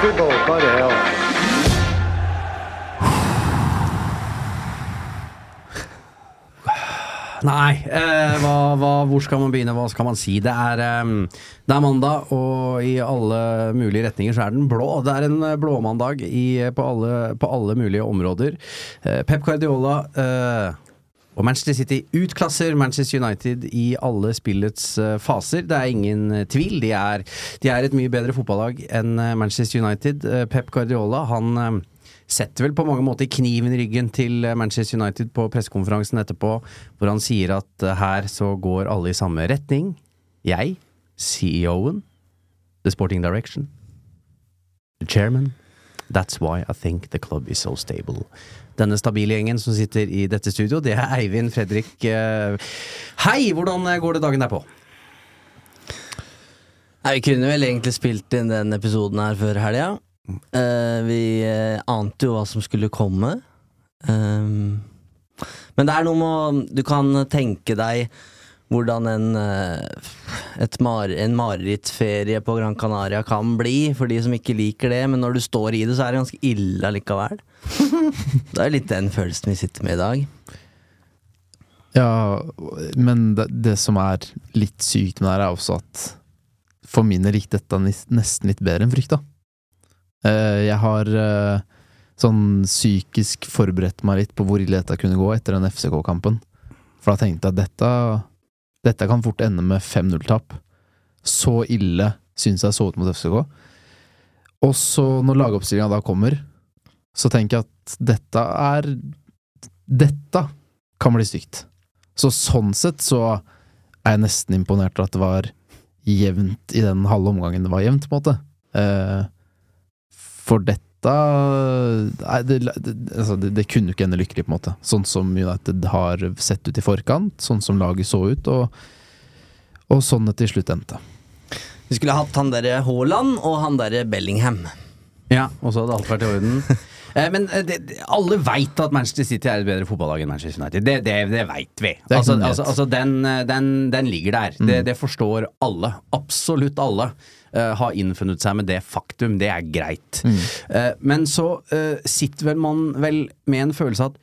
Football, the hell. Nei, eh, hva, hva, hvor skal man begynne, hva skal man si? Det er, eh, det er mandag, og i alle mulige retninger så er den blå. Det er en eh, blåmandag på, alle, på alle mulige områder. Eh, Pep Guardiola eh, og Manchester City utklasser Manchester United i alle spillets eh, faser. Det er ingen eh, tvil. De er, de er et mye bedre fotballag enn eh, Manchester United. Pep Guardiola, han setter vel på mange måter kniven i ryggen til Manchester United på pressekonferansen etterpå, hvor han sier at her så går alle i samme retning. Jeg, CEO-en, The Sporting Direction, the chairman. That's why I think the club is so stable. Denne stabile gjengen som sitter i dette studio, det er Eivind, Fredrik eh, Hei! Hvordan eh, går det dagen derpå? Nei, Vi kunne vel egentlig spilt inn den episoden her før helga. Uh, vi uh, ante jo hva som skulle komme. Ehm, men det er noe med å Du kan tenke deg hvordan en, eh, mar en marerittferie på Gran Canaria kan bli, for de som ikke liker det. Men når du står i det, så er det ganske ille allikevel. det er litt den følelsen vi sitter med i dag. Ja, men det, det som er litt sykt med det her, er også at for min del gikk dette nesten litt bedre enn frykta. Eh, Jeg har eh, sånn psykisk forberedt meg litt på hvor ille dette kunne gå etter den FCK-kampen. For da tenkte jeg at dette, dette kan fort ende med 5-0-tap. Så ille syns jeg så ut mot FCK. Og så, når lagoppstillinga da kommer, så tenker jeg at dette er Dette kan bli stygt. Så sånn sett så er jeg nesten imponert over at det var jevnt i den halve omgangen det var jevnt, på en måte. Eh, for dette Nei, det, det, altså det, det kunne jo ikke ende lykkelig, på en måte. Sånn som United har sett ut i forkant, sånn som laget så ut, og, og sånn det til slutt endte. Vi skulle hatt han derre Haaland og han derre Bellingham. Ja, og så hadde alt vært i orden. Eh, Men eh, det, alle veit at Manchester City er et bedre fotballag enn Manchester United. Det, det, det veit vi. Altså, altså, altså den, eh, den, den ligger der. Det, det forstår alle. Absolutt alle. Uh, har innfunnet seg med det faktum. Det er greit. Eh, men så uh, sitter vel man vel med en følelse at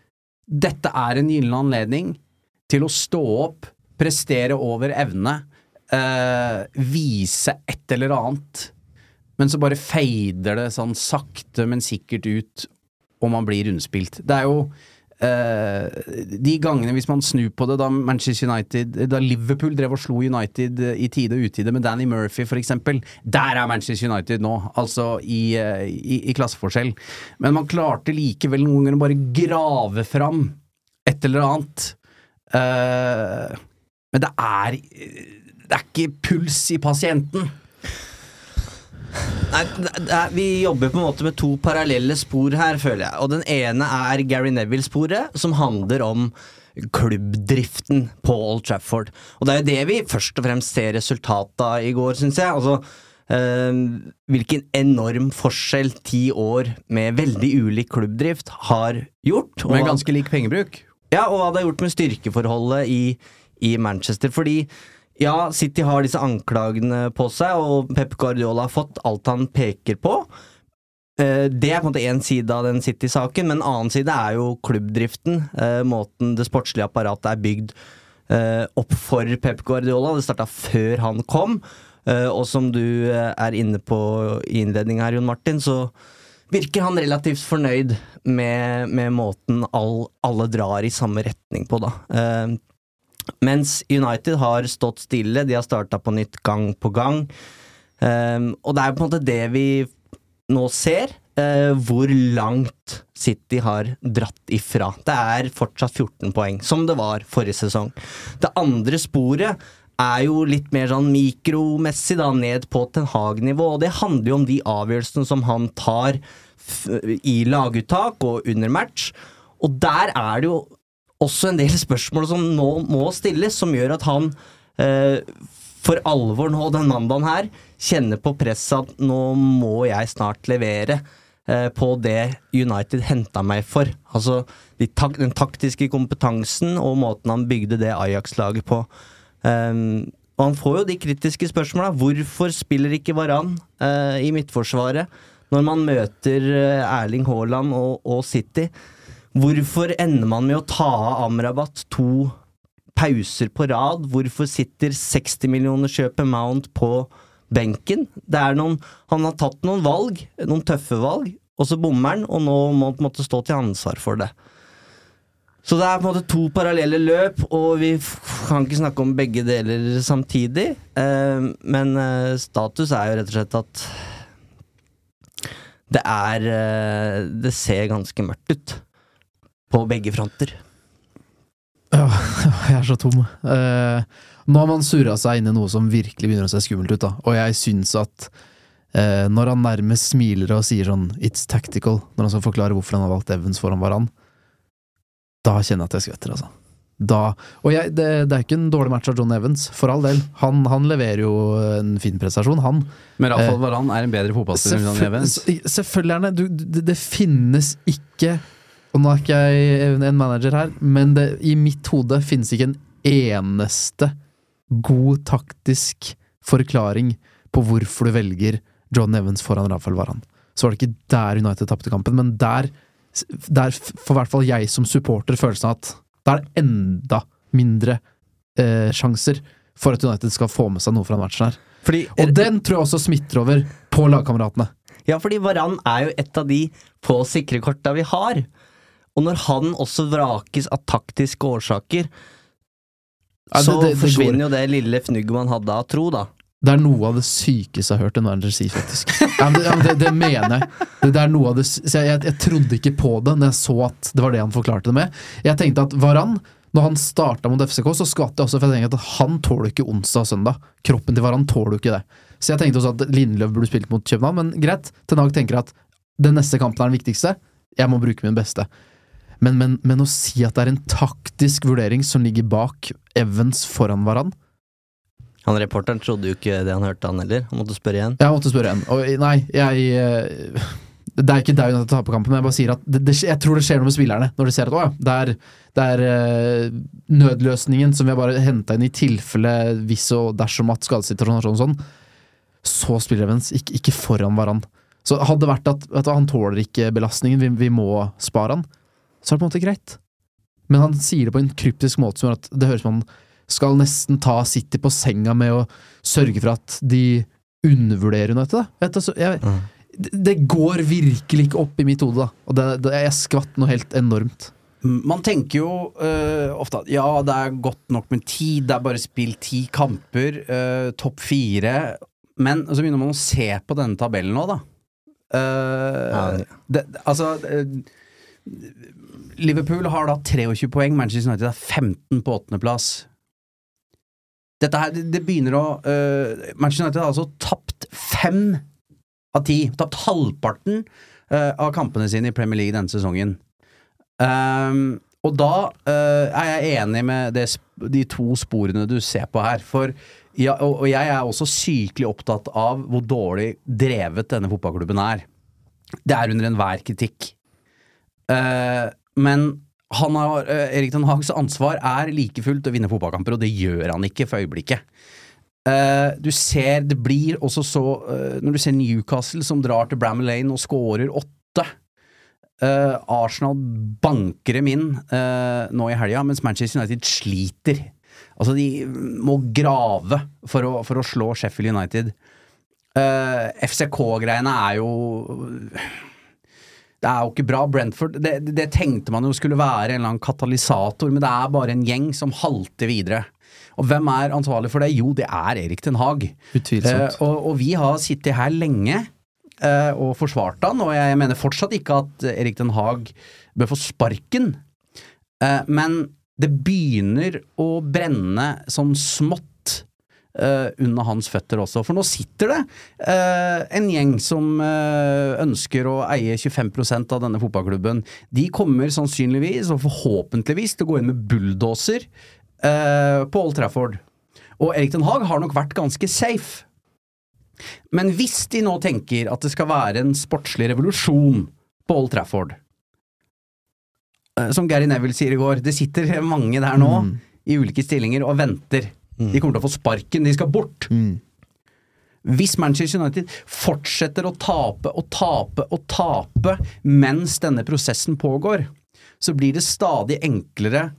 dette er en gyllen anledning til å stå opp, prestere over evne, vise et eller annet. Men så bare fader det sånn sakte, men sikkert ut, og man blir rundspilt. Det er jo eh, de gangene, hvis man snur på det, da Manchester United Da Liverpool drev og slo United eh, i tide og utide med Danny Murphy, eksempel. Der er Manchester United nå, altså i, eh, i, i klasseforskjell. Men man klarte likevel noen ganger å bare grave fram et eller annet. Eh, men det er Det er ikke puls i pasienten. Nei, Vi jobber på en måte med to parallelle spor her, føler jeg. Og den ene er Gary Neville-sporet, som handler om klubbdriften på Old Trafford. Og det er jo det vi først og fremst ser resultatet av i går, syns jeg. Altså, eh, hvilken enorm forskjell ti år med veldig ulik klubbdrift har gjort. og Med ganske lik pengebruk. ja, og hva det har gjort med styrkeforholdet i, i Manchester. Fordi ja, City har disse anklagene på seg, og Pep Guardiola har fått alt han peker på. Eh, Det er på en måte én side av den City-saken, men en annen side er jo klubbdriften. eh, Måten det sportslige apparatet er bygd eh, opp for Pep Guardiola. Det starta før han kom, og som du er inne på i innledninga her, Jon Martin, så virker han relativt fornøyd med, med måten all, alle drar i samme retning på, da. Mens United har stått stille, de har starta på nytt gang på gang. Um, og det er på en måte det vi nå ser Uh, hvor langt City har dratt ifra. Det er fortsatt 14 poeng, som det var forrige sesong. Det andre sporet er jo litt mer sånn mikromessig, da, ned på Ten Hag-nivå, og det handler jo om de avgjørelsene som han tar i laguttak og under match. Og der er det jo også en del spørsmål som nå må stilles, som gjør at han eh, for alvor nå den mandagen her kjenner på presset at nå må jeg snart levere eh, på det United henta meg for. Altså de den taktiske kompetansen og måten han bygde det Ajax-laget på. Um, og han får jo de kritiske spørsmåla. Hvorfor spiller ikke Varan eh, i midtforsvaret når man møter eh, Erling Haaland og, og City? Hvorfor ender man med å ta av Amrabat to pauser på rad? Hvorfor sitter 60 millioner kjøper Mount på benken? Noen, han har tatt noen valg, noen tøffe valg, og så bommer han, og nå må han på en måte stå til ansvar for det. Så det er på en måte to parallelle løp, og vi kan ikke snakke om begge deler samtidig. Eh, men eh, status er jo rett og slett at det er eh, Det ser ganske mørkt ut. På begge fronter. Ja, jeg er så tom. Eh, nå har man surra seg inn i noe som virkelig begynner å se skummelt ut, da. Og jeg syns at eh, når han nærmest smiler og sier sånn 'it's tactical', når han skal forklare hvorfor han har valgt Evans foran Varan, da kjenner jeg at jeg skvetter, altså. Da, og jeg, det, det er ikke en dårlig match av John Evans, for all del. Han, han leverer jo en fin prestasjon, han. Men Rafael Eh, Varan er en bedre fotballspiller enn John Evans. Selvfølgelig er han det. Det finnes ikke Og nå er ikke jeg en- manager her, men det, i mitt hode finnes ikke en eneste god taktisk forklaring på hvorfor du velger John Evans foran Rafael Varan. Så var det ikke der United tapte kampen, men der, der får i hvert fall jeg som supporter følelsen av at da er det enda mindre eh, sjanser for at United skal få med seg noe fra den matchen her. Fordi, Og den tror jeg også smitter over på lagkameratene. Ja, fordi Varan er jo et av de få sikre korta vi har. Og når han også vrakes av taktiske årsaker, Ja, det- så det- det forsvinner jo det lille fnugget man hadde av tro, da. Det er noe av det sykeste jeg har hørt en manager si, faktisk. Ja, men, det, ja, men det, det mener jeg. Det, det er noe av det jeg, jeg, jeg trodde ikke på det når jeg så at det var det han forklarte det med. Jeg tenkte at Varan, når han starta mot FCK, så skvatt jeg også, for jeg tenkte at han tåler ikke onsdag og søndag. Kroppen til Varan tåler jo ikke det. Så jeg tenkte også at Lindløv burde spilt mot København, men greit. Ten Hag tenker at den neste kampen er den viktigste. Jeg må bruke min beste. Men, men, men å si at det er en taktisk vurdering som ligger bak Evans foran Varan Han Reporteren trodde jo ikke det han hørte, han heller. Han måtte spørre igjen. Jeg måtte spørre igjen. Og nei, jeg eh, Det er ikke der United taper kampen, men jeg bare sier at det, det, jeg tror det skjer noe med spillerne når de ser at å ja, det er, det er eh, nødløsningen som vi har bare henta inn i tilfelle hvis og dersom at skadesituasjonen er sånn og sånn. Så spiller Evans, ikke, ikke foran Varan. Så hadde det vært at vet du, han tåler ikke belastningen, vi, vi må spare han, så er det på en måte greit. Men han sier det på en kryptisk måte som gjør at det høres ut som han skal nesten ta City på senga med å sørge for at de undervurderer United. Da. Vet du, jeg, det, det går virkelig ikke opp i mitt hode, da. Og det, det, jeg skvatt noe helt enormt. Man tenker jo uh, ofte at ja, det er godt nok med tid, det er bare spilt ti kamper, uh, topp fire Men så begynner man å se på denne tabellen nå, da. Uh, Ja. det, altså eh, Liverpool har da 23 poeng, Manchester United er 15 på åttendeplass. Dette her, det, begynner å uh, Manchester United har altså tapt fem av ti. Tapt halvparten uh, av kampene sine i Premier League denne sesongen. Um, og da uh, er jeg enig med det, de to sporene du ser på her. For ja, og, og jeg er også sykelig opptatt av hvor dårlig drevet denne fotballklubben er. Det er under enhver kritikk. Eh, men han har, uh, Erik Den Hags ansvar er like fullt å vinne fotballkamper, og det gjør han ikke for øyeblikket. Uh, du ser, det blir også så Når du ser Newcastle som drar til Bramall Lane og scorer åtte Arsenal banker dem inn nå i helga, mens Manchester United sliter. Altså, de må grave for å, for å slå Sheffield United. FCK-greiene er jo det er jo ikke bra. Brentford det, det, tenkte man jo skulle være en eller annen katalysator, men det er bare en gjeng som halter videre. Og hvem er ansvarlig for det? Jo, det er Erik Den Haag. Utvilsomt. Eh, og, og vi har sittet her lenge eh, og forsvart han, og jeg mener fortsatt ikke at Erik Den Haag bør få sparken. Eh, men det begynner å brenne sånn smått Uh, under hans føtter også. For nå sitter det uh, en gjeng som uh, ønsker å eie 25% av denne fotballklubben. De kommer sannsynligvis, og forhåpentligvis, til å gå inn med bulldoser på Old Trafford. Og Erik Den Haag har nok vært ganske safe. Men hvis de nå tenker at det skal være en sportslig revolusjon på Old Trafford Som Gary Neville sier i går, det sitter mange der nå Mm. i ulike stillinger og venter. De kommer til å få sparken, de skal bort. Mm. Hvis Manchester United fortsetter å tape og tape og tape mens denne prosessen pågår, så blir det stadig enklere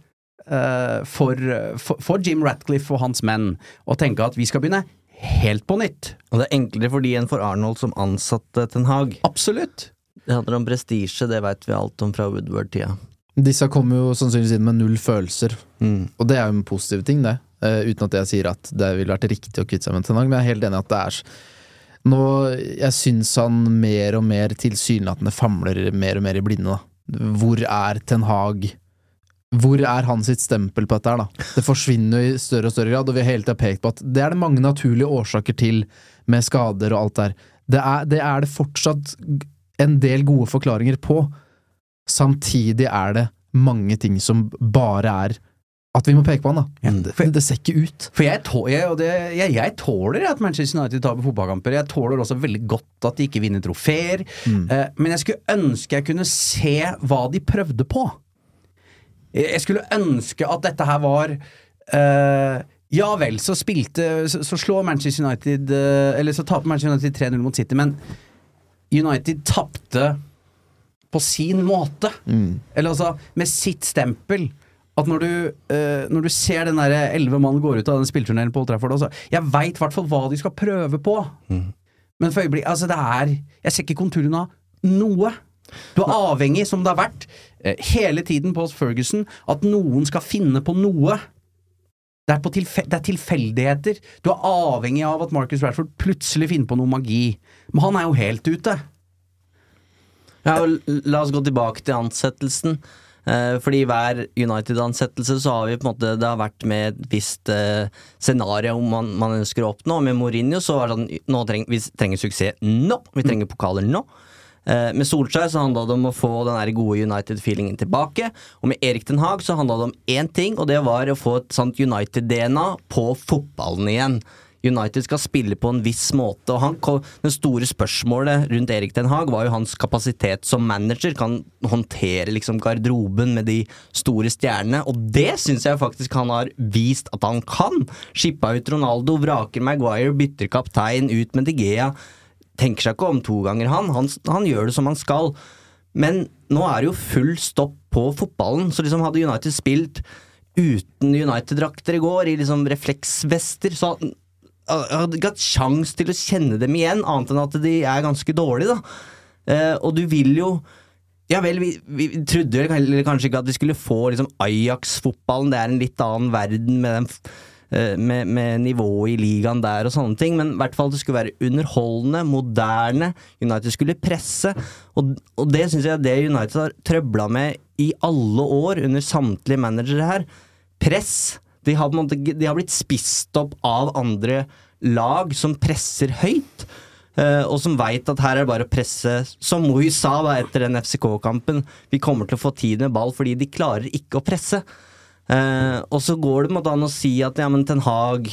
uh, for, for, for Jim Ratcliffe og hans menn å tenke at vi skal begynne helt på nytt. Og det er enklere for de enn for Arnold som ansatte Ten Hag. Absolutt. Det handler om prestisje, det veit vi alt om fra Woodward-tida. Disse kommer jo sannsynligvis inn med null følelser, Mm. og det er jo en positiv ting, det. Eh, uten at jeg sier at det ville vært riktig å kvitte seg med Ten Hag, men jeg er helt enig i at det er Nå, Jeg syns han mer og mer tilsynelatende famler mer og mer i blinde, da. Hvor er Ten Hag? Hvor er han sitt stempel på dette her, da? Det forsvinner i større og større grad, og vi har hele tida pekt på at det er det mange naturlige årsaker til, med skader og alt der. Det er det, er det fortsatt en del gode forklaringer på. Samtidig er det mange ting som bare er at vi må peke på han, da. Ja, for- det ser ikke ut. For jeg, tå, jeg, det, jeg, jeg tåler at Manchester United taper fotballkamper. Jeg tåler også veldig godt at de ikke vinner trofeer. Eh, men jeg skulle ønske jeg kunne se hva de prøvde på. Jeg skulle ønske at dette her var eh, Ja vel, så spilte Så, så slår Manchester United eh, Eller så taper Manchester United 3-0 mot City, men United tapte på sin måte. Eller altså med sitt stempel. At når du, uh, når du ser den derre elleve mann går ut av den spillturneringen på Old Trafford altså, Jeg veit i hvert fall hva de skal prøve på. Men for øyeblikk Altså, det er Jeg ser ikke konturene av noe. Du er avhengig, som det har vært eh, hele tiden på Ferguson, at noen skal finne på noe. Det er, på tilfe det er tilfeldigheter. Du er avhengig av at Marcus Rashford plutselig finner på noe magi. Men han er jo helt ute. Ja, la oss gå tilbake til ansettelsen. Eh, fordi hver United-ansettelse så har vi på en måte Det har vært med et visst eh, scenario om man, man ønsker å oppnå. Med Mourinho så var det sånn nå treng, Vi trenger suksess nå! Vi trenger pokaler nå. Eh, med Solskjær så handla det om å få den gode United-feelingen tilbake. Og med Erik Den Haag så handla det om én ting, og det var å få et sånt United-DNA på fotballen igjen. United skal spille på en viss måte, og han, det store spørsmålet rundt Erik Den Haag var jo hans kapasitet som manager. Kan håndtere liksom garderoben med de store stjernene, og det syns jeg faktisk han har vist at han kan. Skippa ut Ronaldo, vraker Maguire, bytter kaptein, ut med De Gea. Tenker seg ikke om to ganger, han. han. Han gjør det som han skal. Men nå er det jo full stopp på fotballen, så liksom hadde United spilt uten United-drakter i går, i liksom refleksvester, så hadde- ikke hatt sjans til å kjenne dem igjen, annet enn at de er ganske dårlige, da. Eh, og du vil jo ja vel, vi, vi trodde vel kanskje ikke at vi skulle få liksom Ajax-fotballen, det er en litt annen verden med, den, eh, med, med nivået i ligaen der og sånne ting, men i hvert fall det skulle være underholdende, moderne, United skulle presse, og, og det syns jeg det United har trøbla med i alle år under samtlige managere her. Press. De har, de har blitt spist opp av andre lag som presser høyt. eh, og som veit at her er det bare å presse, som Moui sa da etter den FCK-kampen. Vi kommer til å få tid med ball fordi de klarer ikke å presse. Eh, og så går det måte an å si at ja, men Ten Hag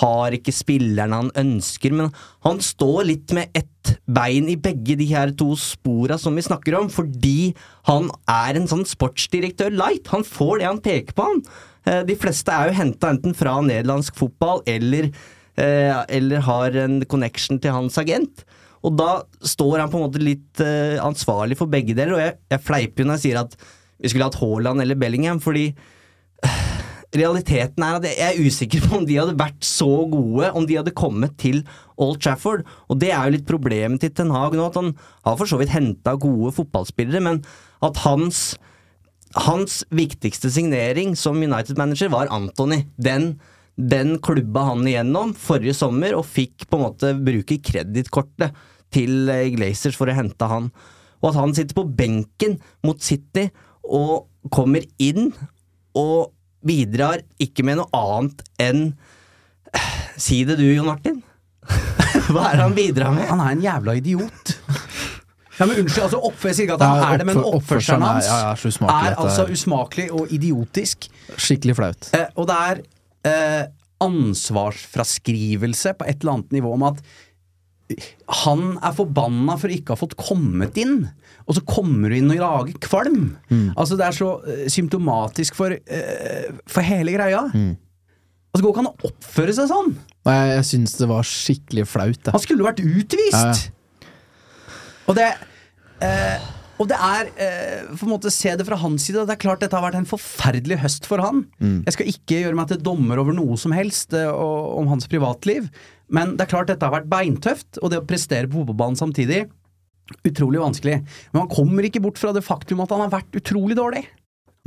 har ikke spillerne han ønsker, men han står litt med ett bein i begge de her to spora som vi snakker om, fordi han er en sånn sportsdirektør light. Han får det han peker på, han. Eh, De fleste er jo henta enten fra nederlandsk fotball eller, eh, eller har en connection til hans agent. Og da står han på en måte litt eh, ansvarlig for begge deler, og jeg, jeg fleiper jo når jeg sier at vi skulle hatt Haaland eller Bellingham, fordi realiteten er at jeg er usikker på om de hadde vært så gode om de hadde kommet til Old Trafford. Og det er jo litt problemet til Ten Hag nå, at han har for så vidt henta gode fotballspillere, men at hans hans viktigste signering som United-manager var Anthony. Den, den klubba han igjennom forrige sommer, og fikk på en måte bruke kredittkortet til eh, Glazers for å hente han. Og at han sitter på benken mot City og kommer inn og bidrar ikke med noe annet enn Si det du, Jon Martin. Hva er det han bidrar med? Han er en jævla idiot. Ja, men Unnskyld, altså oppfør, sier ikke at han Ja, er det, men oppfør- oppførselen hans ja, ja, er altså er- usmakelig og idiotisk. Skikkelig flaut. Eh, og det er eh, ansvarsfraskrivelse på et eller annet nivå om at han er forbanna for å ikke ha fått kommet inn, og så kommer du inn og lager kvalm. Altså Det er så eh, symptomatisk for, uh, for hele greia. Altså går ikke an å oppføre seg sånn! Nei, jeg, syns det var skikkelig flaut. Da. Han skulle vært utvist! Og det eh, Og det er eh, For en måte se det fra hans side. Det er klart dette har vært en forferdelig høst for han. Jeg skal ikke gjøre meg til dommer over noe som helst eh, om hans privatliv, men det er klart dette har vært beintøft, og det å prestere på fotballbanen samtidig utrolig vanskelig. Men man kommer ikke bort fra det faktum at han har vært utrolig dårlig.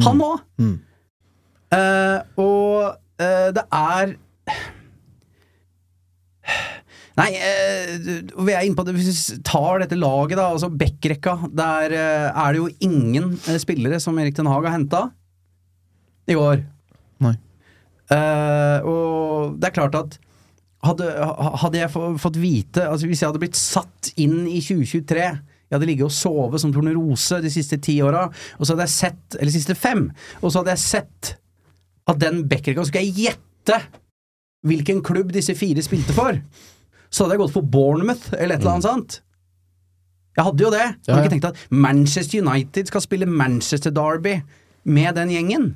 Han òg! Mm. Eh, og eh, det er Nei, eh, vi er inne på det Hvis vi tar dette laget, da, altså backrekka, der eh, er det jo ingen eh, spillere som Erik Den Haag har henta i går. Nei. Eh, og det er klart at hadde, hadde jeg fått vite altså Hvis jeg hadde blitt satt inn i 2023 jeg hadde ligget og sovet som tornerose de siste ti åra, og så hadde jeg sett Eller siste fem, og så hadde jeg sett at den backrekka Så skulle jeg gjette hvilken klubb disse fire spilte for. Så hadde jeg gått for Bournemouth eller et eller annet sånt. Jeg hadde jo det. Jeg hadde Ja, ja. ikke tenkt at Manchester United skal spille Manchester Derby med den gjengen.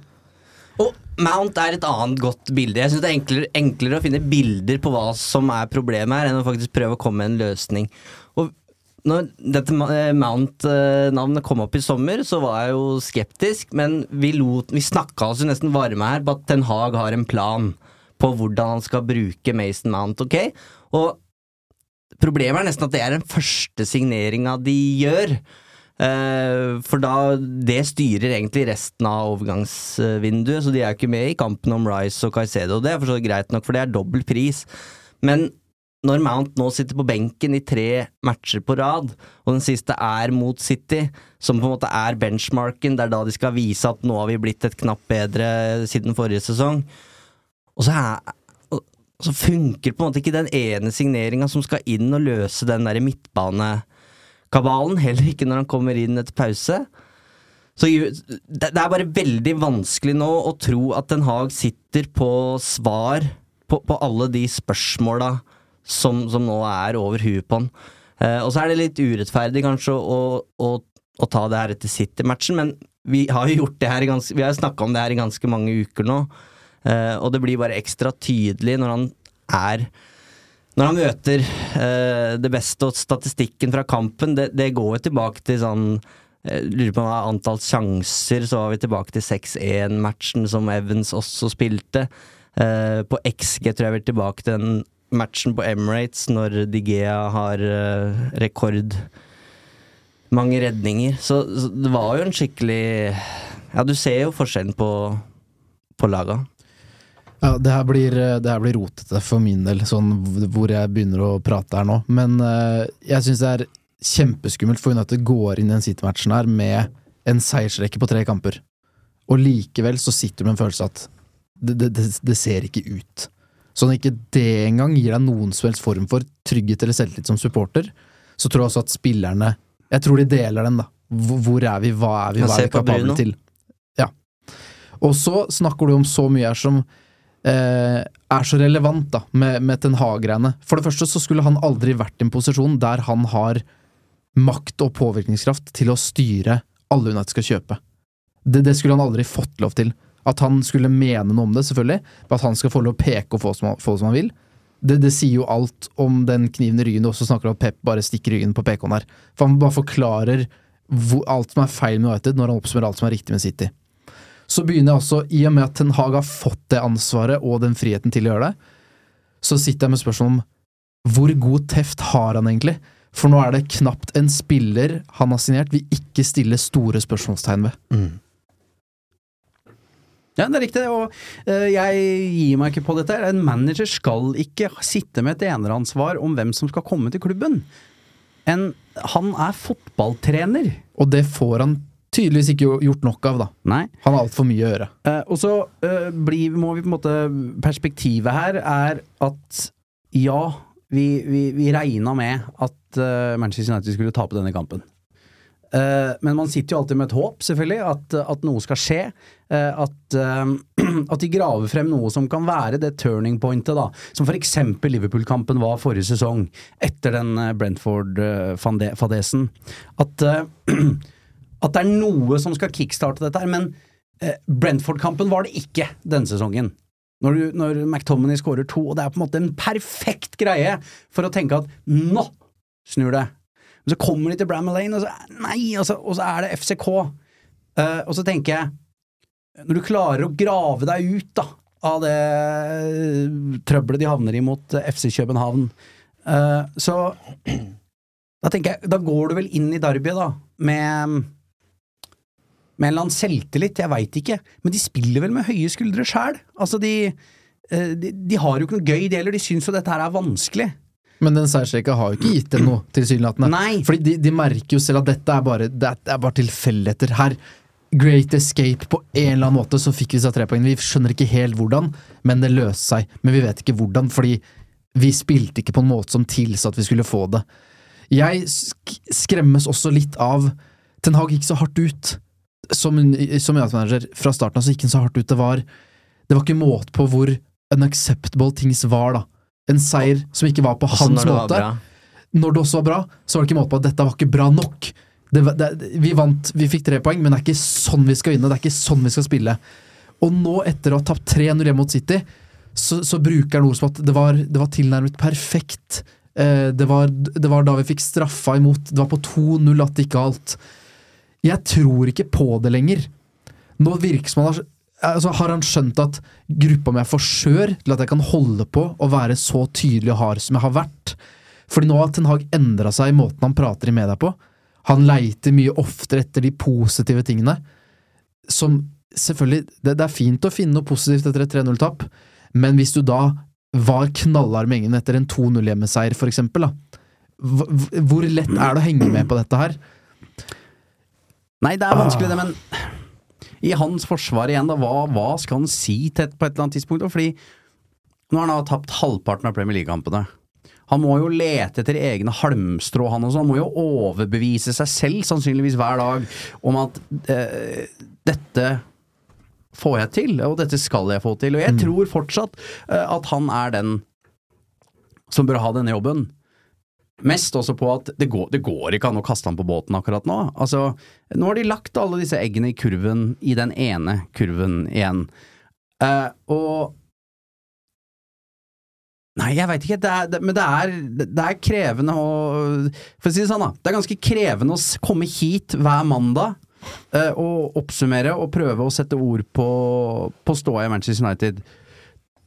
Og Mount er et annet godt bilde. Jeg synes det er enklere, enklere å finne bilder på hva som er problemet her, enn å faktisk prøve å komme med en løsning. Og når dette eh, Mount-navnet kom opp i sommer, så var jeg jo skeptisk, men vi, lot, vi snakka oss jo nesten varme her på at Ten Hag har en plan på hvordan han skal bruke Mason Mount, ok? Og problemet er nesten at det er den første signeringa de gjør. Eh, for da Det styrer egentlig resten av overgangsvinduet, så de er jo ikke med i kampen om Rice og Caicedo. Det er for så greit nok, for det er dobbel pris. Men når Mount nå sitter på benken i tre matcher på rad, og den siste er mot City, som på en måte er benchmarken, det er da de skal vise at nå har vi blitt et knapt bedre siden forrige sesong, og så, er, så funker på en måte ikke den ene signeringa som skal inn og løse den der midtbanekabalen, heller ikke når han kommer inn etter pause. Så det, er bare veldig vanskelig nå å tro at Den Haag sitter på svar på, på alle de spørsmåla som, som nå er over huet på han. Eh, og så er det litt urettferdig kanskje å, å, å ta det her etter City-matchen, men vi har jo gjort det her i ganske, Vi har snakka om det her i ganske mange uker nå, og det blir bare ekstra tydelig når han er når han møter eh, det beste og statistikken fra kampen, det, det går jo tilbake til sånn jeg Lurer på om antall sjanser, så var vi tilbake til 6-1-matchen som Evans også spilte. Eh, på XG tror jeg vi er tilbake til den matchen på Emirates når Digea har eh, rekord mange redninger. Så, så det var jo en skikkelig Ja, du ser jo forskjellen på, på laga. Ja, det her, blir, det her blir rotete for min del, sånn hvor jeg begynner å prate her nå. Men uh, jeg syns det er kjempeskummelt for United går inn i den City-matchen her med en seiersrekke på tre kamper. Og likevel så sitter du med en følelse at det, det, det, det ser ikke ut. Sånn ikke det engang gir deg noen som helst form for trygghet eller selvtillit som supporter, så tror jeg også at spillerne Jeg tror de deler den, da. Hvor, er vi, hva er vi, hva er vi kapable til? Ja. Og så snakker du om så mye her som eh, er så relevant da, med, med Ten Hag-greiene. For det første så skulle han aldri vært i en posisjon der han har makt og påvirkningskraft til å styre alle United skal kjøpe. Det, det skulle han aldri fått lov til. At han skulle mene noe om det, selvfølgelig, men at han skal få lov å peke og få som, få som han vil. Det, det sier jo alt om den kniven i ryggen du også snakker om at Pep bare stikker ryggen på PK-en her. For han bare forklarer hvor, alt som er feil med United, når han oppsummerer alt som er riktig med City. Så begynner jeg også, i og med at Ten Hag har fått det ansvaret og den friheten til å gjøre det, så sitter jeg med spørsmål om hvor god teft har han egentlig? For nå er det knapt en spiller han har signert vi ikke stiller store spørsmålstegn ved. Ja, det er riktig, og eh, jeg gir meg ikke på dette. En manager skal ikke sitte med et eneransvar om hvem som skal komme til klubben. en Han er fotballtrener. Og det får han tydeligvis ikke gjort nok av, da. Nei. Han har altfor mye å gjøre. Eh, og så eh, blir, må vi på en måte Perspektivet her er at ja, vi, vi, vi regna med at eh, Manchester United skulle tape denne kampen. Eh, men man sitter jo alltid med et håp, selvfølgelig, at, at noe skal skje. Eh, at, eh, at de graver frem noe som kan være det turning pointet, da. Som for eksempel Liverpool-kampen var forrige sesong, etter den Brentford-fadesen. At, at det er noe som skal kickstarte dette her. Men eh, Brentford-kampen var det ikke denne sesongen. Når, du, når McTominay skårer to, og det er på en måte en perfekt greie for å tenke at nå snur det. Men så kommer de til Bramall Lane, og så, nei, og så, og så er det FCK. Uh, og så tenker jeg, når du klarer å grave deg ut da, av det trøbbelet de havner i mot eh, FC København, eh, så da tenker jeg, da går du vel inn i derbyet da, med med en eller annen selvtillit, jeg veit ikke, men de spiller vel med høye skuldre sjæl. Altså, de, eh, de, de har jo ikke noe gøy, de heller, de syns jo dette her er vanskelig. Men den seiersrekka har jo ikke gitt dem noe, tilsynelatende. Fordi de, de merker jo selv at dette er bare, det er, det er bare tilfeldigheter. Her, Great Escape, på en eller annen måte så fikk vi seg tre poeng. Vi skjønner ikke helt hvordan, men det løste seg. Men vi vet ikke hvordan, fordi vi spilte ikke på en måte som tilsa at vi skulle få det. Jeg sk skremmes også litt av Ten Hag gikk så hardt ut. Som, som United-manager fra starten av så gikk han så hardt ut. Det var, det var ikke måte på hvor unacceptable things var, da. En seier som ikke var på Også hans når måte. Når det også var bra, så var det ikke måte på at dette var ikke bra nok. Det, det, vi vant, vi fikk tre poeng, men det er ikke sånn vi skal vinne. Det er ikke sånn vi skal spille. Og nå, etter å ha tapt 3-0 hjemme mot City, så, så bruker han ord som at det var, det var tilnærmet perfekt. Eh, det, var, det var da vi fikk straffa imot. Det var på 2-0 at det gikk galt. Jeg tror ikke på det lenger. Nå virker som han har altså, Har han skjønt at gruppa mi er for skjør til at jeg kan holde på å være så tydelig og hard som jeg har vært? Fordi nå har Ten Hag endra seg i måten han prater i media på. Han leiter mye oftere etter de positive tingene. Som selvfølgelig Det, det er fint å finne noe positivt etter et 3-0-tap, men hvis du da var knallhard med gjengen etter en 2-0-hjemmeseier, for eksempel, da. hv- hv- Hvor lett er det å henge med på dette her? Nei, det er vanskelig det, men i hans forsvar igjen, da, hva, hva skal han si et, på et eller annet tidspunkt? Fordi nå har han da tapt halvparten av Premier League-kampene. Han må jo lete etter egne halmstrå, han også. Han må jo overbevise seg selv, sannsynligvis hver dag, om at eh, dette får jeg til, og dette skal jeg få til. Og jeg tror fortsatt eh, at han er den som bør ha denne jobben. Mest også på at det går, det går ikke an å kaste han på båten akkurat nå. Altså, nå har de lagt alle disse eggene i kurven, i den ene kurven igjen. Uh, og Nei, jeg veit ikke, det er, det, men det er, det er krevende å For å si det sånn, da. Det er ganske krevende å komme hit hver mandag uh, og oppsummere og prøve å sette ord på, på ståa i Manchester United.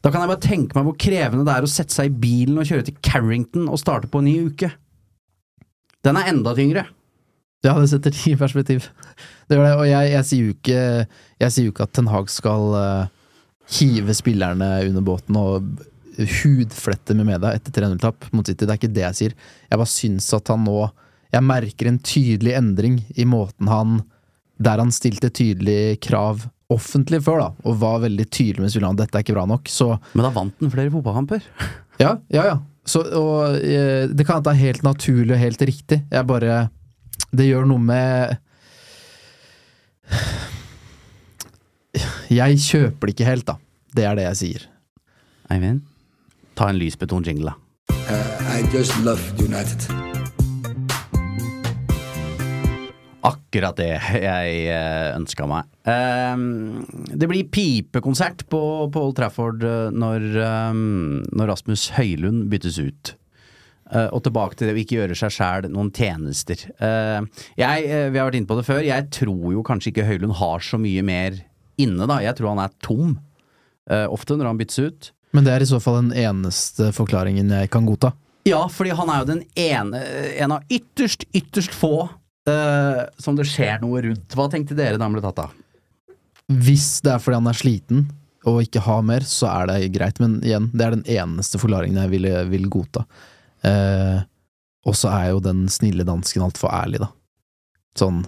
Da kan jeg bare tenke meg hvor krevende det er å sette seg i bilen og kjøre til Carrington og starte på en ny uke. Den er enda tyngre. Ja, det setter ting i perspektiv. Det gjør det, og jeg, jeg sier jo ikke Jeg sier jo ikke at Ten Hag skal uh, hive spillerne under båten og hudflette med media etter 3-0-tap mot City. Det er ikke det jeg sier. Jeg bare syns at han nå Jeg merker en tydelig endring i måten han Der han stilte tydelige krav offentlig før, da, og var veldig tydelig med spillerne dette er ikke bra nok, så Men da vant han flere fotballkamper. ja, ja, ja. Så, og, eh, det kan være helt naturlig og helt riktig. Jeg bare Det gjør noe med Jeg kjøper det ikke helt, da. Det er det jeg sier. Eivind, ta en lysbeton jingle, da. I just love United. Akkurat det jeg ønska meg. Ehm, det blir pipekonsert på, på Old Trafford eh, når, ehm, når Rasmus Høylund byttes ut. Eh, og tilbake til det å ikke gjøre seg sjæl noen tjenester. Eh, jeg, eh, vi har vært inne på det før, jeg tror jo kanskje ikke Høylund har så mye mer inne, da. Jeg tror han er tom eh, ofte når han byttes ut. Men det er i så fall den eneste forklaringen jeg kan godta. Ja, fordi han er jo den ene, en av ytterst, ytterst få eh, som det skjer noe rundt. Hva tenkte dere da han ble tatt av? Hvis det er fordi han er sliten og ikke har mer, så er det greit. Men igjen, det er den eneste forklaringen jeg vil, vil godta. Eh, Og så er jo den snille dansken altfor ærlig, da. Sånn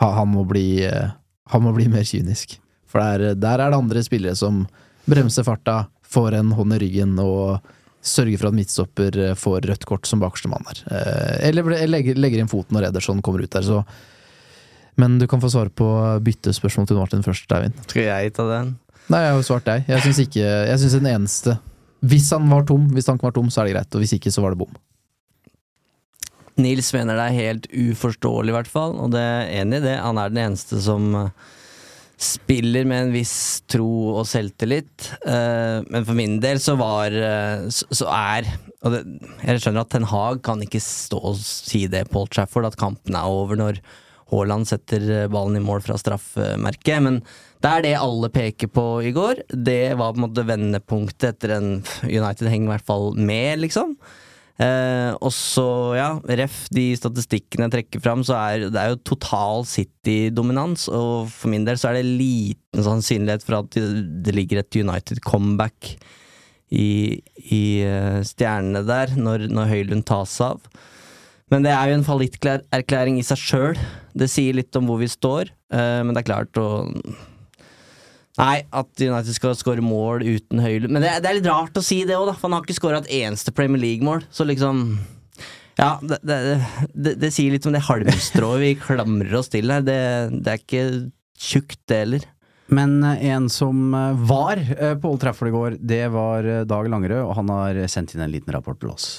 Han må bli eh, Han må bli mer kynisk. For der, der er det andre spillere som bremser farta, får en hånd i ryggen og sørger for at midtstopper eh, får rødt kort som bakerste mann der. Eh, Eller legger, legger inn foten når Ederson kommer ut der, så Men du kan få svare på byttespørsmål til Martin først, Eivind. Skal jeg ta den? Nei, jeg har jo svart deg. Jeg syns ikke Jeg syns den eneste Hvis han var tom, hvis tanken var tom, så er det greit. Og hvis ikke, så var det bom. Nils mener det er helt uforståelig, i hvert fall, og det er enig i det. Han er den eneste som spiller med en viss tro og selvtillit. Eh, Men for min del så var eh, Så er og det, Jeg skjønner at Ten Hag kan ikke stå og si det Paul Trafford, at kampen er over når Haaland setter eh, ballen i mål fra straffemerket, men det er det alle peker på i går. Det var på en måte vendepunktet etter en United henger i hvert fall med, liksom. Eh, og så, ja, ref de statistikkene jeg trekker fram, så er det er jo total City-dominans, og for min del så er det liten sannsynlighet for at det, ligger et United-comeback i, i eh, stjernene der, når, når Høylund tas av. Men det er jo en fallitterklæring i seg sjøl. Det sier litt om hvor vi står, eh, men det er klart å Nei, at United skal skåre mål uten høy Men det, det er litt rart å si det òg, for han har ikke skåra et eneste Premier League-mål. Så liksom Ja, det, det, det, sier litt om det halmstrået vi klamrer oss til her. Det, er ikke tjukt, det heller. Men eh, en som eh, var eh, på Old Trafford i går, det var Dag Langerød, og han har sendt inn en liten rapport til oss.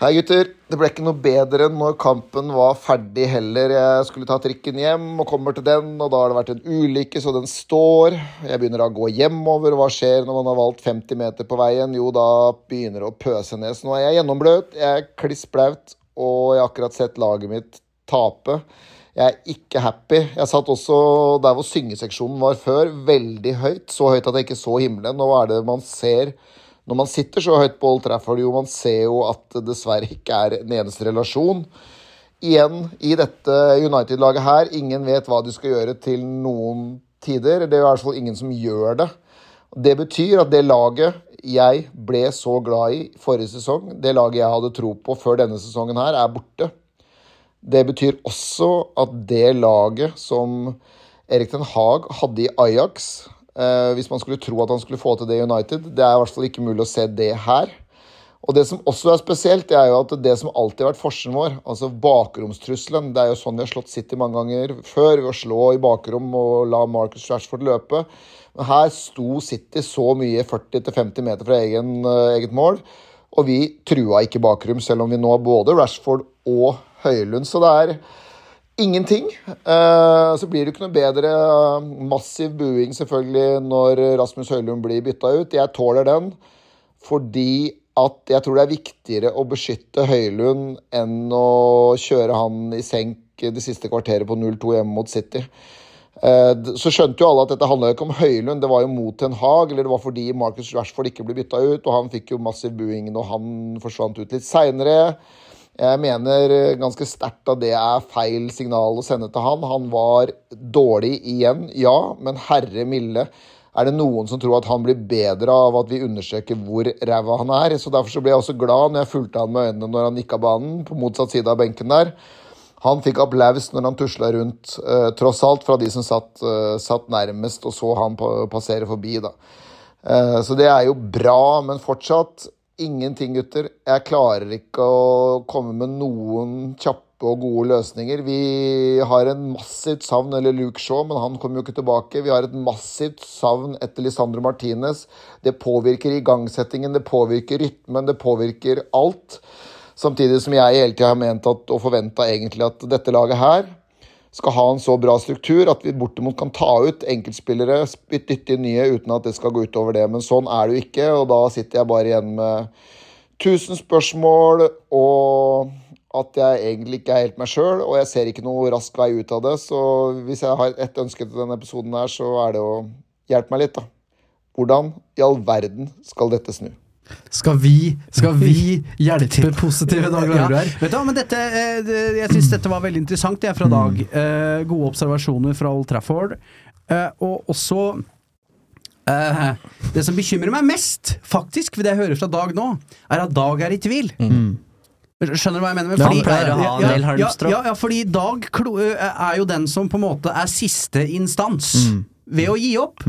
Hei gutter, det ble ikke noe bedre enn når kampen var ferdig heller. Jeg skulle ta trikken hjem og kommer til den, og da har det vært en ulykke så den står. Jeg begynner å gå hjemover, hva skjer når man har valgt 50 meter på veien? Jo, da begynner det å pøse ned. Så nå er jeg gjennombløt, jeg er kliss blaut, og jeg har akkurat sett laget mitt tape. Jeg er ikke happy. Jeg satt også der hvor syngeseksjonen var før, veldig høyt. Så høyt at jeg ikke så himmelen. Og hva er det man ser når man sitter så høyt på Old Trafford? Jo, man ser jo at det dessverre ikke er en eneste relasjon. Igjen, i dette United-laget her, ingen vet hva de skal gjøre til noen tider. Det er i hvert fall ingen som gjør det. Det betyr at det laget jeg ble så glad i forrige sesong, det laget jeg hadde tro på før denne sesongen her, er borte. Det betyr også at det laget som Erik Den Haag hadde i Ajax eh, Hvis man skulle tro at han skulle få til det i United, det er i hvert fall ikke mulig å se det her. Og det som også er spesielt, det er jo at det som alltid har vært forskjellen vår, altså bakromstrusselen Det er jo sånn vi har slått City mange ganger før, ved å slå i bakrom og la Marcus Rashford løpe. Men her sto City så mye 40-50 meter fra egen, uh, eget mål, og vi trua ikke bakrom, selv om vi nå har både Rashford og Høylund. Så det er ingenting. Eh, så blir det ikke noe bedre. Massiv buing selvfølgelig når Rasmus Høylund blir bytta ut. Jeg tåler den fordi at jeg tror det er viktigere å beskytte Høylund enn å kjøre han i senk det siste kvarteret på 0-2 hjemme mot City. Eh, Så skjønte jo alle at dette handla ikke om Høylund, det var jo mot Ten Hag, eller det var fordi Marcus Rashford ikke ble bytta ut, og han fikk jo massiv buing når han forsvant ut litt seinere. Jeg mener eh, ganske sterkt at det er feil signal å sende til han. Han var dårlig igjen, ja, men herre milde. Er det noen som tror at han blir bedre av at vi undersøker hvor ræva han er? Så Derfor så ble jeg også glad når jeg fulgte han med øynene når han gikk av banen, på motsatt side av benken der. Han fikk applaus når han tusla rundt, eh, tross alt, fra de som satt, eh, satt nærmest og så han passere forbi. da. Eh, så det er jo bra, men fortsatt ingenting, gutter. Jeg klarer ikke å komme med noen kjappe og gode løsninger. Vi har en massivt savn eller Luke Shaw, men han kommer jo ikke tilbake. Vi har et massivt savn etter Lisandro Martinez. Det påvirker igangsettingen, det påvirker rytmen, det påvirker alt. Samtidig som jeg hele tida har ment at, og forventa egentlig at dette laget her skal ha en så bra struktur at vi bortimot kan ta ut enkeltspillere, dytte inn nye uten at det skal gå utover det. Men sånn er det jo ikke, og da sitter jeg bare igjen med tusen spørsmål og at jeg egentlig ikke er helt meg sjøl, og jeg ser ikke noe rask vei ut av det. Så hvis jeg har ett ønske til denne episoden her, så er det å hjelpe meg litt, da. Hvordan i all verden skal dette snu? Skal vi, skal vi hjelpe positive Dag Ja, Lagerud her? vet du hva, men dette, eh, jeg syns dette var veldig interessant, det er fra Dag. Eh, gode observasjoner fra Old Trafford. Eh, og også eh, Det som bekymrer meg mest, faktisk, ved det jeg hører fra Dag nå, er at Dag er i tvil. Skjønner du hva jeg mener? Ja, han pleier å ha en del ja, halmstrå. ja, ja, fordi Dag er jo den som på en måte er siste instans ved å gi opp.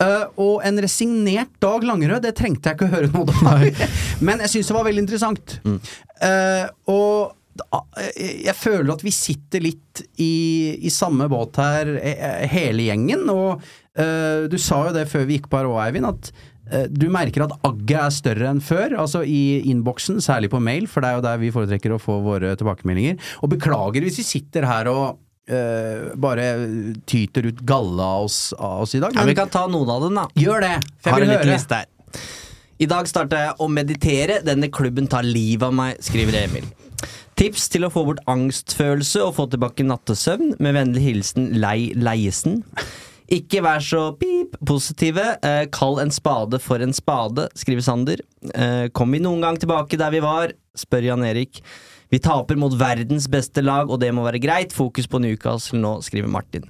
Eh, og en resignert Dag Langerød, det trengte jeg ikke å høre noe om. Men jeg syns det var veldig interessant. Eh, og eh, jeg føler at vi sitter litt i, i samme båt her, hele gjengen. Og uh, du sa jo det før vi gikk på her òg, Eivind, at uh, du merker at agget er større enn før, altså i innboksen, særlig på mail, for det er jo der vi foretrekker å få våre tilbakemeldinger. Og beklager hvis vi sitter her og eh, bare tyter ut galla av oss, av oss i dag. Ja, vi kan ta noen av dem, da. gjør det, for Har jeg en liten liste her. I dag starter jeg å meditere. Denne klubben tar livet av meg, skriver Emil. Tips til å få bort angstfølelse og få tilbake nattesøvn. Med vennlig hilsen Lei Leiesen. Ikke vær så pip positive. Eh, kall en spade for en spade, skriver Sander. Eh, kom vi noen gang tilbake der vi var? spør Jan Erik. Vi taper mot verdens beste lag, og det må være greit. Fokus på Newcastle nå, skriver Martin.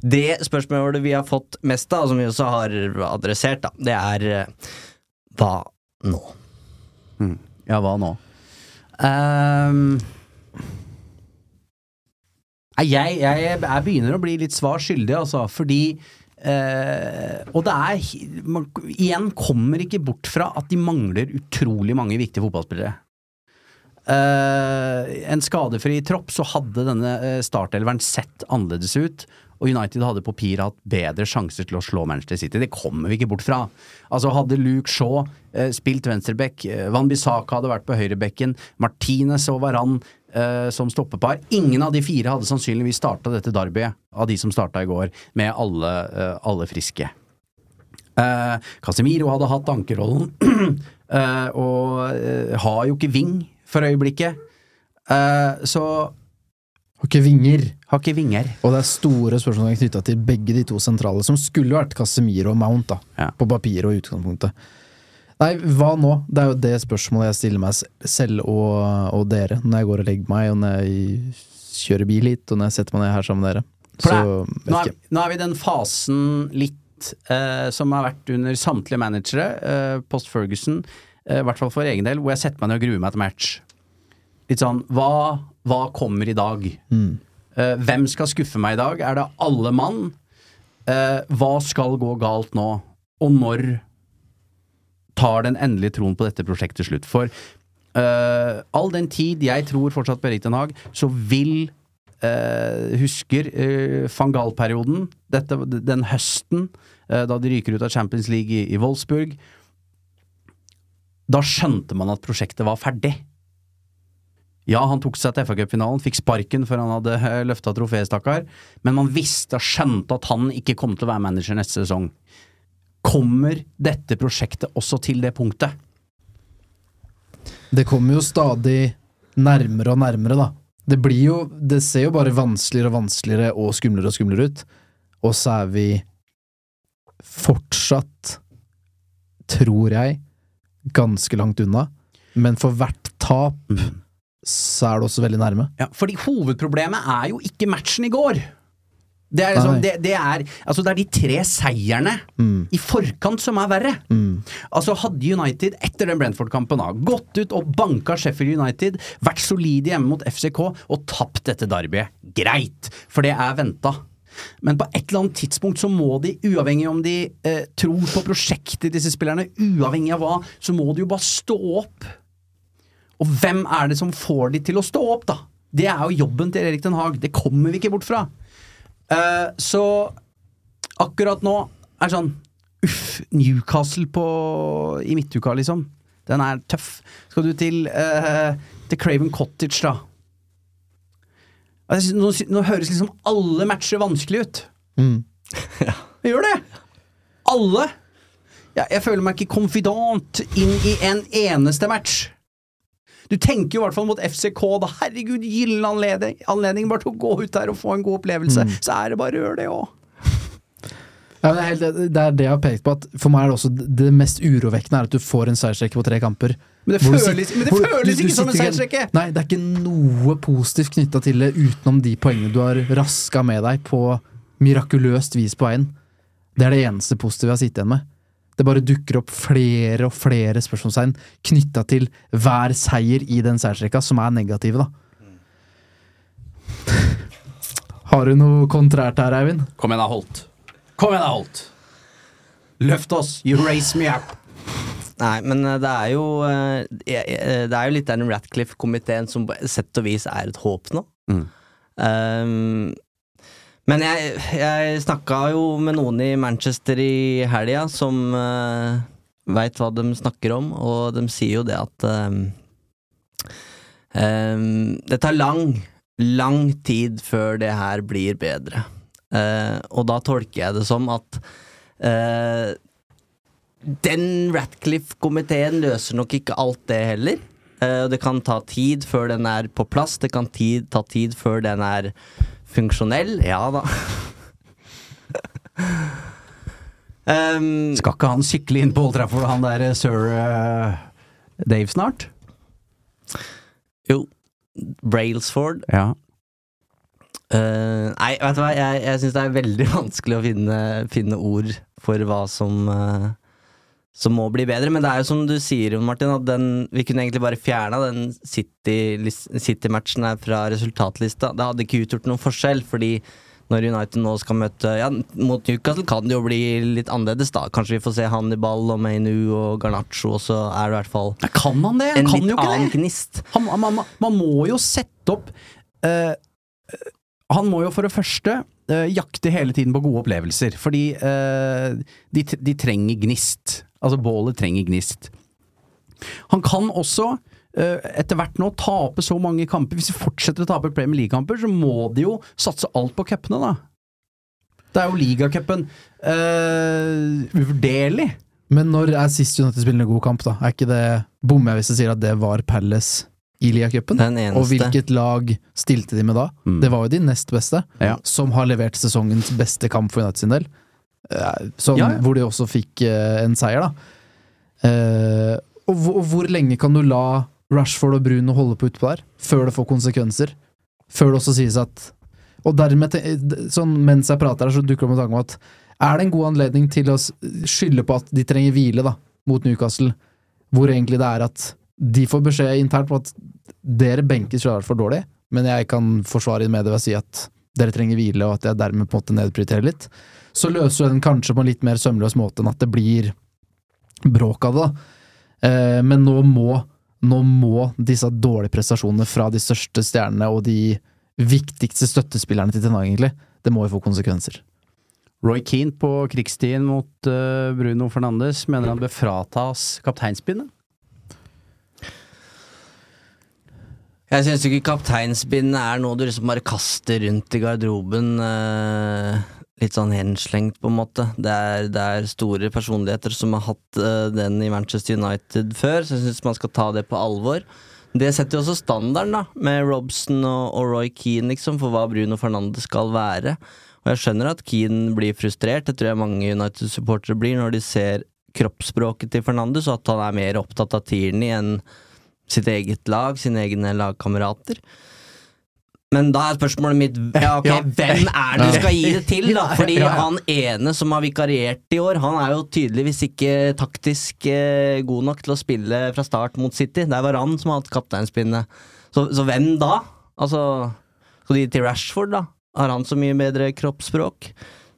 Det spørsmålet vi har fått mest av, og som vi også har adressert, da, det er eh, hva nå? Ja, hva nå? Um, nei, jeg, jeg, jeg begynner å bli litt svar skyldig, altså, fordi eh, Og det er man, Igjen kommer ikke bort fra at de mangler utrolig mange viktige fotballspillere. Eh, en skadefri tropp, så hadde denne eh, startelveren sett annerledes ut. Og United hadde på papiret hatt bedre sjanser til å slå Manchester City. Det kommer vi ikke bort fra. Altså Hadde Luke Shaw eh, spilt venstreback, eh, Van Bissaka hadde vært på høyrebekken, Martinez og Varan eh, som stoppepar Ingen av de fire hadde sannsynligvis starta dette derbyet, av de som starta i går, med alle, eh, alle friske. Casemiro hadde hatt ankerrollen, og har jo ikke ving for øyeblikket. Uh, så Har ikke vinger. har ikke vinger. Og det er store spørsmål knytta til begge de to sentrale, som skulle vært Casemiro og Mount, da. Ja. På papiret og utgangspunktet. Nei, hva nå? Det er jo det spørsmålet jeg stiller meg selv og, og dere når jeg går og legger meg, og når jeg kjører bil hit, og når jeg setter meg ned her sammen med dere. Så det nå, er, nå er vi i den fasen litt eh, som har vært under samtlige managere, eh, post Ferguson, i hvert fall for egen del, hvor jeg setter meg ned og gruer meg til match. Litt sånn hva, hva kommer i dag? Eh, hvem skal skuffe meg i dag? Er det alle mann? Eh, hva skal gå galt nå? Og når tar den endelige troen på dette prosjektet slutt? For uh, all den tid jeg tror fortsatt på Erik Den Haag, så vil eh, husker van Gaal-perioden, den høsten eh, da de ryker ut av Champions League i, i Wolfsburg. Da skjønte man at prosjektet var ferdig. Ja, han tok seg til FA-cupfinalen, fikk sparken før han hadde uh, løfta trofeet, stakkar, men man visste og skjønte at han ikke kom til å være manager neste sesong. Kommer dette prosjektet også til det punktet? Det kommer jo stadig nærmere og nærmere, da. Det blir jo Det ser jo bare vanskeligere og vanskeligere og skumlere og skumlere ut. Og så er vi fortsatt, tror jeg, ganske langt unna. Men for hvert tap så er det også veldig nærme. Ja, fordi hovedproblemet er jo ikke matchen i går. Det er, liksom, det, det, er, altså det er de tre seierne i forkant som er verre. Altså Hadde United etter den Brentford-kampen gått ut og banka Sheffield United, vært solide hjemme mot FCK og tapt dette derbyet, greit, for det er venta. Men på et eller annet tidspunkt så må de, uavhengig om de eh, tror på prosjektet, disse spillerne, uavhengig av hva, så må de jo bare stå opp. Og hvem er det som får de til å stå opp, da? Det er jo jobben til Erik Den Haag. Det kommer vi ikke bort fra. Eh, så akkurat nå er det sånn Uff, Newcastle på, i midtuka, liksom. Den er tøff. Skal du til, eh, til Craven Cottage, da? Nå, nå høres liksom alle matcher vanskelig ut. Det gjør det! Alle! Ja, jeg føler meg ikke konfidant inn i en eneste match. Du tenker jo i hvert fall mot FCK, da. Herregud, gyllen anledning, anledning bare til å gå ut der og få en god opplevelse. Så er det bare å gjøre det òg. Ja, men det, er helt, det er det jeg har pekt på. At for meg er det også det mest urovekkende er at du får en seiersrekke på tre kamper. Men det du føles- sit- men det hvor du, ikke som en seiersrekke! Nei, det er ikke noe positivt knytta til det utenom de poengene du har raska med deg på mirakuløst vis på veien. Det er det eneste positive jeg har sittet igjen med. Det bare dukker opp flere og flere spørsmålstegn knytta til hver seier i den seiersrekka, som er negative, da. Har du noe kontrært her, Eivind? Kom igjen da, Holt. Kom igjen alt Holt. Løft oss. You raise me up. Nei, men eh, det er jo eh, jeg- Det er jo litt den Ratcliffe-komiteen som på sett og vis er et håp nå. Mm. Um, men jeg, jeg snakka jo med noen i Manchester i helga som uh, veit hva de snakker om, og de sier jo det at um, um, Det tar lang, lang tid før det her blir bedre. Eh, og da tolker jeg det som at uh, den Ratcliffe-komiteen løser nok ikke alt det heller. Uh, det kan ta tid før den er på plass, det kan tid, ta tid før den er funksjonell. Ja da. um, Skal ikke han sykle inn på Old Trafford, han der sir Dave snart? jo, Brailsford Ja. Eh, nei, vet du hva, jeg, jeg syns det er veldig vanskelig å finne, finne ord for hva som uh, Som må bli bedre. Men det er jo som du sier, Martin, at den, vi kunne egentlig bare fjerna den City- City-matchen her fra resultatlista. Det hadde ikke utgjort noen forskjell, fordi når United nå skal møte Ja, mot Newcastle kan det jo bli litt annerledes, da. Kanskje vi får se Hannibal og Mainu og Garnaccio, og så er det i hvert fall ja, Kan man det? en kan litt jo ikke annen gnist. Han, man, man, man må jo sette opp eh, Han må jo for det første uh, jakte hele tiden på gode opplevelser, fordi uh, de, de trenger gnist. Altså, bålet trenger gnist. Han kan også eh, etter hvert nå tape så mange kamper. Hvis de fortsetter å tape Premier League-kamper, så må de jo satse alt på cupene, da. Det er jo ligacupen uh, uvurderlig. Men når er sist United spiller en god kamp, da? Er ikke det Bommer jeg hvis jeg sier at det var Palace i Liacupen? Og hvilket lag stilte de med da? Mm. Det var jo de nest beste, Ja. som har levert sesongens beste kamp for United sin del. Eh, Som, Ja, ja. Hvor de også fikk eh, en seier, da. Eh, og, hvor, og hvor lenge kan du la Rashford og Bruno holde på utpå der, før det får konsekvenser? Før det også sies at Og dermed, sånn mens jeg prater her, så dukker det opp en tanke om at er det en god anledning til å skylde på at de trenger hvile, da, mot Newcastle, hvor egentlig det er at de får beskjed internt på at dere benker har for dårlig, men jeg kan forsvare i media ved å si at dere trenger hvile, og at jeg dermed på en måte nedprioriterer litt. Så løser du den kanskje på en litt mer sømløs måte enn at det blir bråk av det. Eh, men nå må, nå må disse dårlige prestasjonene fra de største stjernene og de viktigste støttespillerne til Ten egentlig, det må jo få konsekvenser. Roy Keane på krigsstien mot eh, Bruno Fernandes mener han bør fratas kapteinspinnet. Jeg syns ikke kapteinsbindet er noe du liksom bare kaster rundt i garderoben. eh, litt sånn henslengt, på en måte. Det er, det er store personligheter som har hatt eh, den i Manchester United før, så jeg syns man skal ta det på alvor. Det setter jo også standarden, da, med Robson og, og Roy Keane, liksom, for hva Bruno Fernandes skal være. Og jeg skjønner at Keane blir frustrert, det tror jeg mange United-supportere blir, når de ser kroppsspråket til Fernandes, og at han er mer opptatt av Tierney enn sitt eget lag, sine egne lagkamerater. Men da er spørsmålet mitt ja, ok, Ja. hvem er det du skal gi det til, da? Fordi han ene som har vikariert i år, han er jo tydeligvis ikke taktisk eh, god nok til å spille fra start mot City. Det var han som har hatt kapteinspinnet. Så, så hvem da? Altså, skal de gi til Rashford, da? Har han så mye bedre kroppsspråk?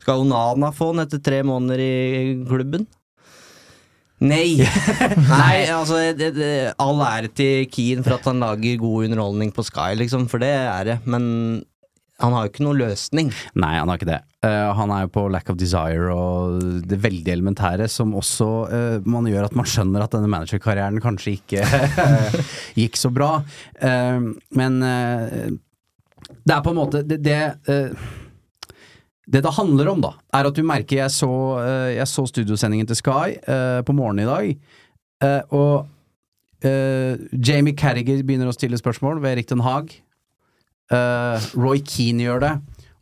Skal Onana få den etter tre måneder i klubben? Nei! Nei, altså det, det, All ære til Keane for at han lager god underholdning på Sky, liksom, for det er det. Men han har jo ikke noen løsning. Nei, han har ikke det. Uh, han er jo på lack of desire og det veldig elementære, som også uh, man gjør at man skjønner at denne managerkarrieren kanskje ikke gikk så bra. Eh, men det er på en måte Det, det det det handler om, da, er at du merker Jeg så, eh, jeg så studiosendingen til Sky uh, på morgenen i dag, uh, og uh, Jamie Carriger begynner å stille spørsmål ved Erik Den Haag. Roy Keane gjør det.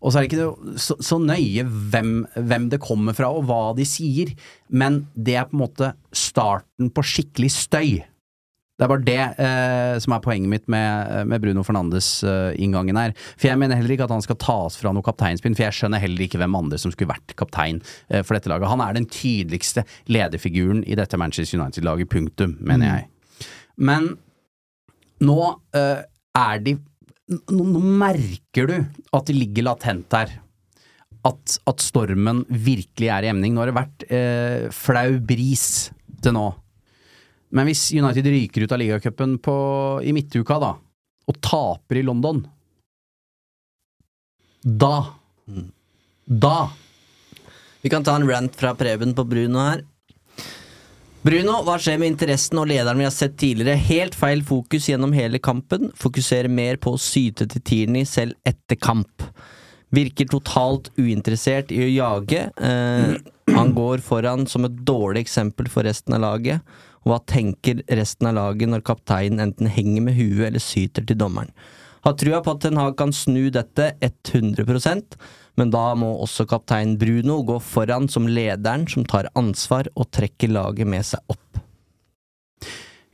Og så er det ikke så, så nøye hvem, hvem det kommer fra og hva de sier, men det er på en måte starten på skikkelig støy. Det er bare det eh, som er poenget mitt med, med Bruno Fernandes-inngangen her. For jeg mener heller ikke at han skal tas fra noe kapteinspinn, for jeg skjønner heller ikke hvem andre som skulle vært kaptein eh, for dette laget. Han er den tydeligste lederfiguren i dette Manchester United-laget, punktum, mener jeg. Men nå eh, er de nå, nå merker du at det ligger latent her. At, at stormen virkelig er i emning. Nå har det vært eh, flau bris til nå. Men hvis United ryker ut av ligacupen på- i midtuka, da, og taper i London Da Da Vi kan ta en rant fra Preben på Bruno her. Bruno, hva skjer med interessen og lederen vi har sett tidligere? Helt feil fokus gjennom hele kampen. Fokuserer mer på å syte til Tierney selv etter kamp. Virker totalt uinteressert i å jage. Eh, han går foran som et dårlig eksempel for resten av laget. Og hva tenker resten av laget når kapteinen enten henger med huet eller syter til dommeren? Har trua på at Ten Hag kan snu dette 100% men da må også kaptein Bruno gå foran som lederen som tar ansvar og trekker laget med seg opp.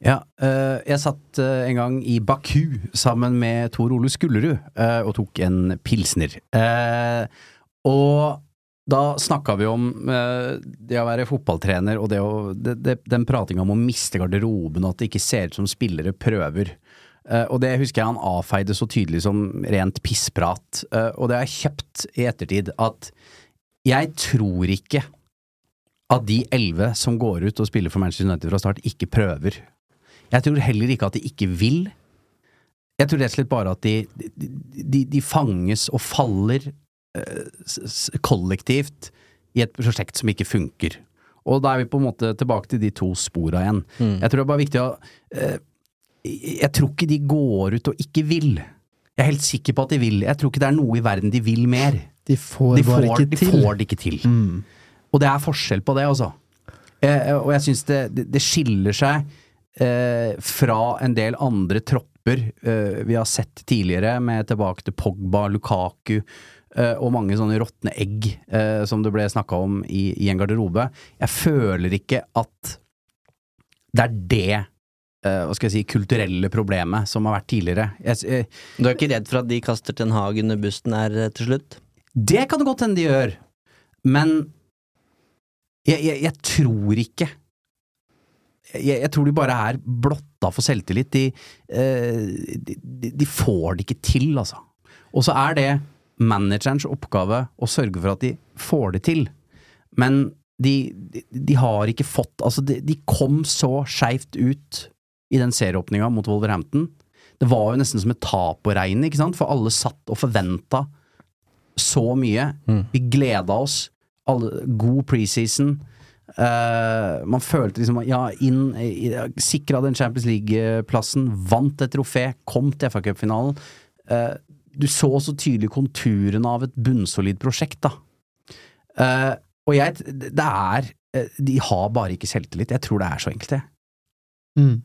Ja, eh, jeg satt eh, en gang i Baku sammen med Tor Ole Skullerud eh, og tok en pilsner. Og da snakka vi om eh, det å være fotballtrener og det å, det, det, den pratinga om å miste garderoben og at det ikke ser ut som spillere prøver. Eh, og det husker jeg han avfeide så tydelig som rent pissprat. Eh, og det har jeg kjøpt i ettertid, at jeg tror ikke at de elleve som går ut og spiller for Manchester United fra start, ikke prøver. Jeg tror heller ikke at de ikke vil. Jeg tror rett og slett bare at de, de, de fanges og faller kollektivt i et prosjekt som ikke funker. Og da er vi på en måte tilbake til de to spora igjen. Jeg tror det er bare viktig å eh, Jeg tror ikke de går ut og ikke vil. Jeg er helt sikker på at de vil. Jeg tror ikke det er noe i verden de vil mer. De får De får, ikke de til. får det ikke til. Og det er forskjell på det, altså. Eh, og jeg syns det, det, skiller seg eh, fra en del andre tropper eh, vi har sett tidligere, med tilbake til Pogba, Lukaku eh, og mange sånne råtne egg eh, som det ble snakka om i, i en garderobe. Jeg føler ikke at det er det eh, hva skal jeg si, kulturelle problemet som har vært tidligere. Jeg, jeg, Du er ikke redd for at de kaster Ten Hag under bussen her eh, til slutt? Det kan det godt hende de gjør, men jeg, jeg, tror ikke jeg, jeg tror de bare er blotta for selvtillit. Eh, de, de, de får det ikke til, altså. Og så er det managerens oppgave å sørge for at de får det til. Men de, de, de har ikke fått Altså, de, de kom så skeivt ut i den serieåpninga mot Wolverhampton. Det var jo nesten som et tap å regne, ikke sant? For alle satt og forventa så mye. Vi gleda oss. Alle, god preseason. Uh, man følte liksom Ja, inn Sikra den Champions League-plassen, vant et trofé, kom til FA Cup-finalen. Du så så tydelig konturene av et bunnsolid prosjekt, da. Uh, og jeg Det er eh, De har bare ikke selvtillit. Jeg tror det er så enkelt, det. Mm.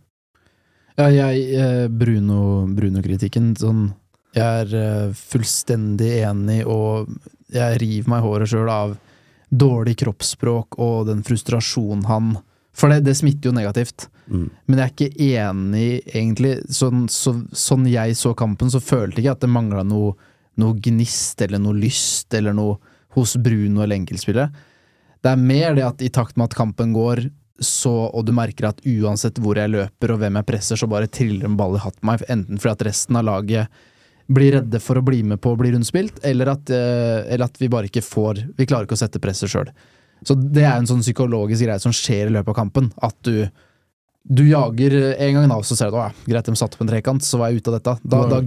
Ja, jeg eh, Bruno- Bruno-kritikken sånn Jeg er fullstendig enig, og jeg river meg håret sjøl av dårlig kroppsspråk og den frustrasjonen han For det, det smitter jo negativt. Mm. Men jeg er ikke enig, egentlig. Sånn, så, sånn jeg så kampen, så følte jeg ikke at det mangla noe, noe gnist eller noe lyst eller noe hos Bruno eller enkeltspillet. Det er mer det at i takt med at kampen går, så, og du merker at uansett hvor jeg løper og hvem jeg presser, så bare triller en ball i hatten meg, enten fordi at resten av laget blir redde for å bli med på å bli rundspilt, eller at, eh, eller at vi bare ikke får Vi klarer ikke å sette presset sjøl. Så det er en sånn psykologisk greie som skjer i løpet av kampen. At du du jager en gang, da, og så ser du at greit, de satte på en trekant, så var jeg ute av dette. Da, da,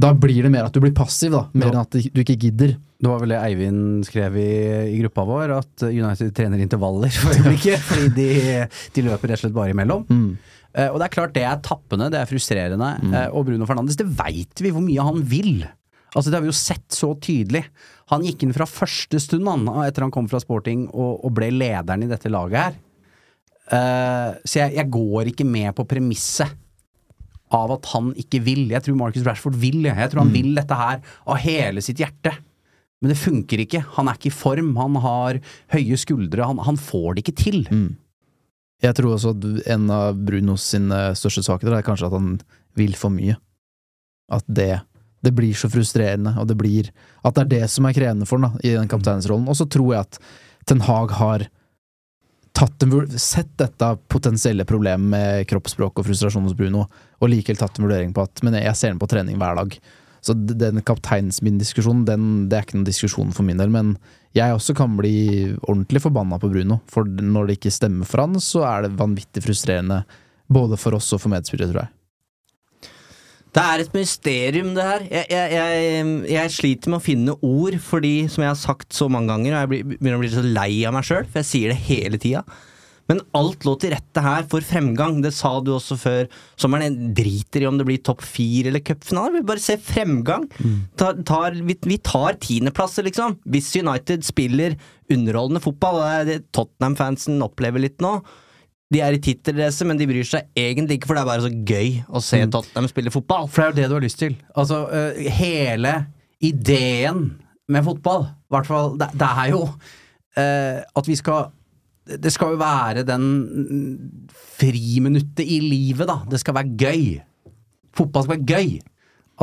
da blir det mer at du blir passiv, da, mer enn at du ikke gidder. Det var vel det Eivind skrev i, i gruppa vår, at United trener intervaller for øyeblikket. fordi de, de løper rett og slett bare imellom. Eh, og det er klart det er tappende, det er frustrerende. Eh, og Bruno Fernandes, det veit vi hvor mye han vil. Altså Det har vi jo sett så tydelig. Han gikk inn fra første stund han, etter han kom fra sporting og, og ble lederen i dette laget her. Uh, så jeg, jeg går ikke med på premisset av at han ikke vil. Jeg tror Marcus Rashford vil. jeg. Jeg tror han vil dette her av hele sitt hjerte. Men det funker ikke. Han er ikke i form. Han har høye skuldre. Han, han får det ikke til. Jeg tror også at en av Brunos sine største saker er kanskje at han vil for mye. At det, det blir så frustrerende, og det blir At det er det som er krevende for ham i den kapteinsrollen. Og så tror jeg at Ten Hag har en, sett dette potensielle problemet med kroppsspråk og frustrasjon hos Bruno, og likevel tatt en vurdering på at Men jeg ser den på trening hver dag. Så den kapteinsmin-diskusjonen, den, det er ikke noen diskusjon for min del. Men jeg også kan bli ordentlig forbanna på Bruno. For når det ikke stemmer for han, så er det vanvittig frustrerende. Både for oss og for medspillere, tror jeg. Det er et mysterium, det her. Jeg, jeg, jeg, jeg sliter med å finne ord, fordi, som jeg har sagt så mange ganger, og jeg begynner å bli så lei av meg sjøl, for jeg sier det hele tida. Men alt lå til rette her for fremgang. Det sa du også før sommeren. Driter i om det blir topp fire eller cupfinale. Vi bare ser fremgang. Tar, tar, vi, vi tar tiendeplasser, liksom. Hvis United spiller underholdende fotball, det er det Tottenham-fansen opplever litt nå. De er i tittelrace, men de bryr seg egentlig ikke, for det er bare så gøy å se Tottenham spille fotball. For det er jo det du har lyst til. Altså, uh, hele ideen med fotball, i hvert fall, det, det er jo uh, at vi skal Det skal jo være den mm, friminuttet i livet, da. Det skal være gøy. Fotball skal være gøy.